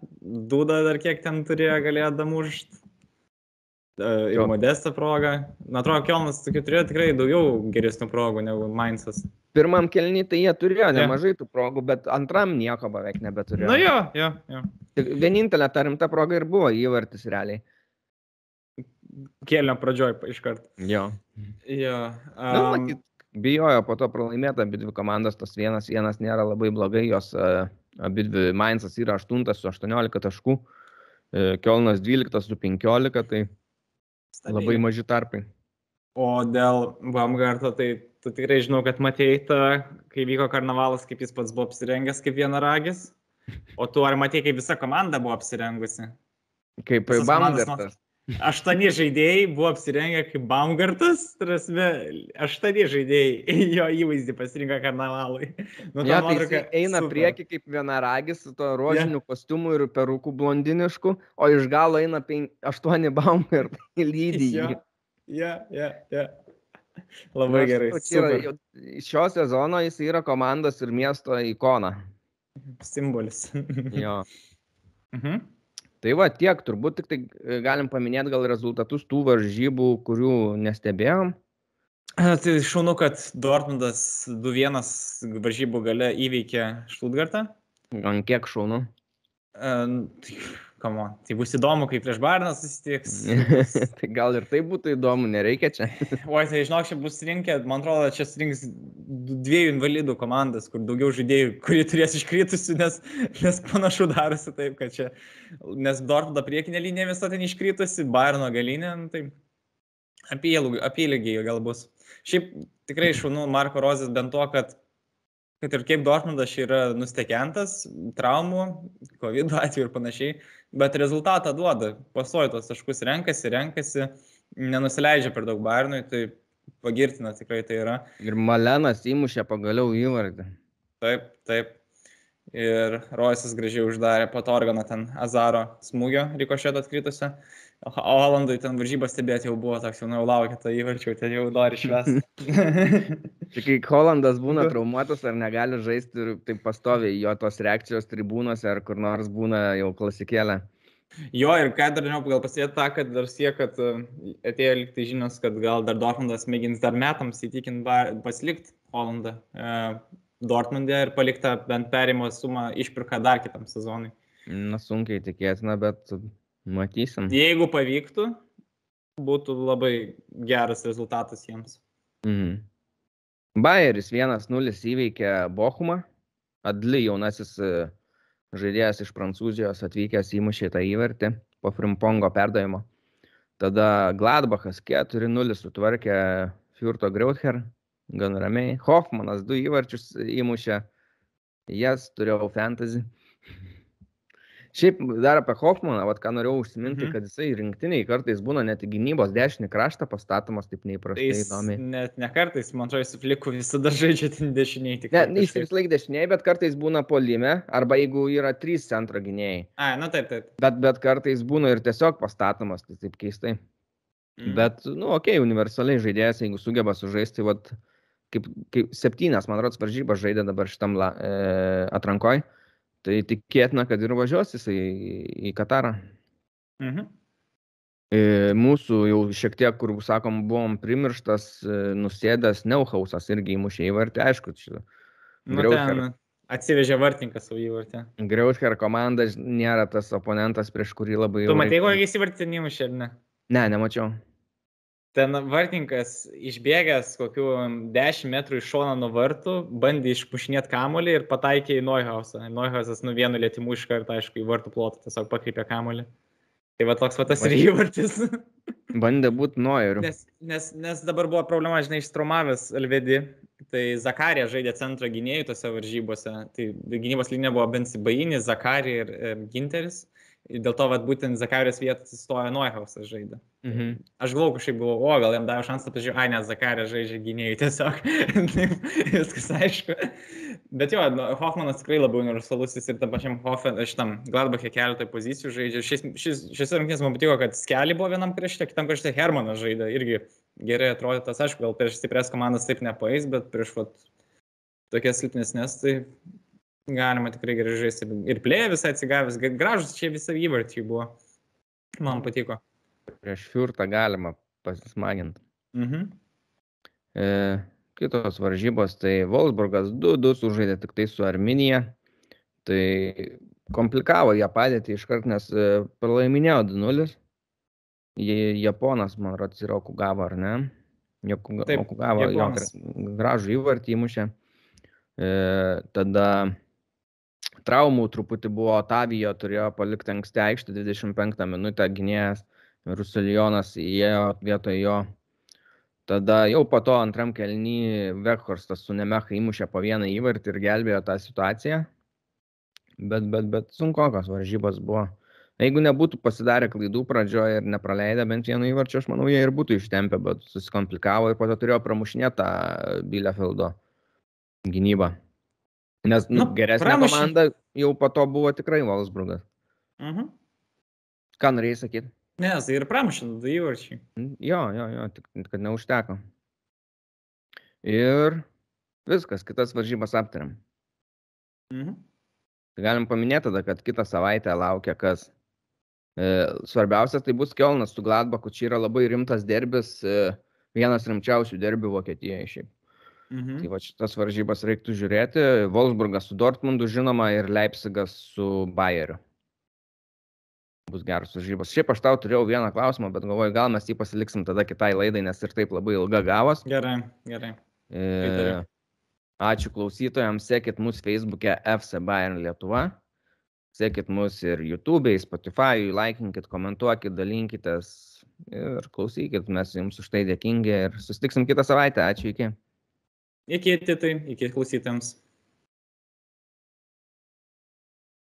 Duda dar kiek ten turėjo, galėjo damušti. Ir Jo. modestą progą. Man atrodo, Kelnas turėjo tikrai daugiau geresnių progų negu Mainzas. Pirmam kelnį tai jie turėjo Jo. nemažai tų progų, bet antram nieko beveik nebeturėjo. Na jo, jo, jo. Tik Vienintelė ta rimta proga ir buvo įvartis realiai. Kėlinio pradžioj iš karto. Jo. Jo. Na, Um, matyt, bijojo po to pralaimėti abi dvi komandas, tas vienas vienas nėra labai blogai, jos uh, abi dvi Mainzas yra 8 su 18 taškų, uh, Kielnas 12 su 15, tai labai maži tarpai. O dėl Baumgarto, tai tu tikrai žinau, kad matėjai tą, kai vyko karnavalas, kaip jis pats buvo apsirengęs kaip vienaragis. O tu ar matėjai, kaip visa komanda buvo apsirengusi? Kaip Baumgartas. Aštuoni žaidėjai buvo apsirengę kaip Baumgartas, tarsi, aštuoni žaidėjai jo įvaizdį pasirinko karnavalui. Nu, Ja, ta tai nuotrauka jisai eina super. prieki kaip vienaragis su to rožiniu yeah. kostiumu ir perukų blondinišku, o iš galo eina pen... aštuoni Baumgartai lydi Jo, jį. jo, jo, jo. Labai gerai. yra Šio sezono jis yra komandos ir miesto ikona. Simbolis. Jo. mhm. Tai va tiek, turbūt tik tai e, galim paminėti gal rezultatus tų varžybų, kurių nestebėjom. Tai šaunu, kad Dortmundas 2-1 varžybų gale įveikė Štutgartą. Ant kiek šaunu. E, tai kamo. Tai bus įdomu, kaip prieš Barną susitiks. tai gal ir tai būtų įdomu, nereikia čia. Oi, tai žinok, čia bus rinkę, man atrodo, čia surinks dviejų invalidų komandas, kur daugiau žaidėjų, kurie turės iškritusių, nes, nes panašu darosi taip, kad čia, nes Dortmundo priekinė linija visą ten iškritusi, Barno galinė, nu, tai apylygiai gal bus. Šiaip tikrai šaunu Marko Rozės bent to, kad kad ir kaip Dortmundas yra nustekentas, traumų, COVID atveju ir panašiai, bet rezultatą duoda, pasuoja tos taškus, renkasi, renkasi, nenusileidžia per daug Bayernui, tai pagirtina tikrai tai yra. Ir Malenas įmušė pagaliau įvardį. Taip, taip. Ir Roisas gražiai uždarė po to organą ten Azaro smūgio rikošėto atkritusio. O Olandui ten varžybą stebėti jau buvo toks, jau, nu, jau laukia tą įvarčių, ten jau nori išvesti. Čia kai Holandas būna traumuotas ar negali žaisti ir taip pastoviai jo tos reakcijos tribūnose ar kur nors būna jau klasikėlė. Jo, ir ką dar žinau, gal pasėti tą, kad dar siek, kad e, atėjo liktai žinios, kad gal dar Dortmundas mėgins dar metams įtikinti pasilikti Holandą e, Dortmunde ir palikti bent perimo sumą išpirką dar kitam sezonui. Na, sunkiai tikėtina, bet Matysim. Jeigu pavyktų, būtų labai geras rezultatas jiems. Mhm. Bayeris 1-0 įveikė Bochumą. Adli jaunasis e, žaidėjas iš Prancūzijos atvykęs įmušė tą įvartį po Frimpongo perdavimo. Tada Gladbachas 4-0 sutvarkė Fjurto Greuther, gan ramiai. Hoffmanas du įvarčius įmušė, jas turėjau fantasy. Šiaip dar apie Hoffmaną, vat, ką norėjau užsiminti, mhm. kad jisai rinktiniai kartais būna net gynybos dešinį kraštą pastatomas taip neįprastai tai įdomiai. Net ne kartais, man atrodo, su fliku visada žaidžia ten dešiniai. Tik ne, jis vis laik dešiniai, bet kartais būna polime, arba jeigu yra trys centro gynėjai. A, na taip, taip. Bet, bet kartais būna ir tiesiog pastatomas, tai taip keistai. Mhm. Bet, nu, okei, okay, universaliai žaidėjas, jeigu sugeba sužaisti, vat, kaip, kaip septynas, man atrodo, varžybas žaidė dabar šitam la, e, atrankoj. Tai tikėtina, kad ir važiuos jisai į Katarą. Mhm. E, mūsų jau šiek tiek, kur sakom, buvom primirštas, e, nusėdęs Neuhausas irgi įmušė įvartį, aišku, čia. Nu, ten atsivežė vartininkas savo įvartį. Griauther komanda nėra tas oponentas, prieš kurį labai... Tu matai, kokį įsivartį nemušė, ar ne? Ne, nemačiau. Ten vartininkas išbėgęs kokiu 10 metrų iš šono nuo vartų, bandė išpušinėti kamolį ir pataikė į Neuhausą. Neuhausas nu vienu lėtimu iš karto, aišku, į vartų plotą tiesiog pakreipė kamolį. Tai va toks va tas ir įvartis. Bandė būti Neueriu. Nes, nes, nes dabar buvo problema, žinai, išstrumavęs Alvedi. Tai Zakarė žaidė centro gynėjų tose varžybose. Tai gynybos linija buvo Bensibainis, Zakarė ir, ir Ginteris. Dėl to, vat, būtent Zakarijos vietą atsistojo Neuhausas žaidė. Mhm. Aš galvoju, kažkaip buvau, o gal jam davė šansą, pažiūrėjau, ai, nes Zakarija žaidžia gynėjai tiesiog. Viskas aišku. Bet jo, nu, Hoffmanas tikrai labai universalus ir tam pačiam Hoffen, šitam Gladbachė keletą pozicijų žaidžia. Šis, šis, šis rungtynės man patiko, kad Skelly buvo vienam krašte, kitam krašte Hermanas žaidė. Irgi gerai atrodytas, aišku, gal prieš stiprias komandas taip nepais, bet prieš vat, tokias silpnesnės, tai galima tikrai gerai žaisti. Ir plėja visai atsigavęs, gražus čia visą įvarčiai buvo. Man patiko. Prieš Fiurtą galima pasismaginti. Mhm. E, kitos varžybos, tai Wolfsburgas 2-2 sužaidė tik tai su Arminija. Tai komplikavo ją padėti iškart, nes e, pralaiminėjo 2-0. Japonas, man rodos, yra Okugava, ar ne? Okugava, jo, gražų įvartį įmušė. E, tada traumų truputį buvo, Otavijo turėjo palikti anksti aikštę 25 minutę, gynėjas Rusiljonas įėjo vietoj jo. Tada jau po to antram kelny Vekhorstas su Nemecha įmušė po vieną įvartį ir gelbėjo tą situaciją. Bet, bet, bet sunkokas varžybos buvo. Jeigu nebūtų pasidarę klaidų pradžioje ir nepraleidę bent vieno įvarčio, aš manau, jie ir būtų ištempę, bet susikomplikavo ir po to turėjo pramušinėti tą Bielefeldo gynybą. Nes nu, geresnė pramušė. komanda jau po to buvo tikrai Valsburgas. Uh mhm. -huh. Ką norėjai sakyti? Nes tai ir pramušė du įvarčiai. Jo, jo, jo, tik kad neužteko. Ir viskas, kitas varžybas aptariam. Mhm. Uh -huh. Tai galim paminėti tada, kad kitą savaitę laukia kas. E, svarbiausias tai bus Kelnas su Gladbaku, čia yra labai rimtas derbis, e, vienas rimčiausių derbių Vokietijoje šiaip. Mhm. Tai va šitas varžybas reiktų žiūrėti. Wolfsburgas su Dortmundu žinoma ir Leipzigas su Bayeriu. bus geros varžybos. Šiaip aš tau turėjau vieną klausimą, bet galvoju, gal mes jį pasiliksim tada kitai laidai, nes ir taip labai ilga gavos. Gerai, gerai. E, ačiū klausytojams, sekit mus Facebook'e FC Bayern Lietuva. Sekit mus ir YouTube, Spotify, laikinkit, komentuokit, dalinkitės ir klausykit, mes jums už tai dėkingi ir susitiksim kitą savaitę. Ačiū iki. Iki, tai, iki klausytėms.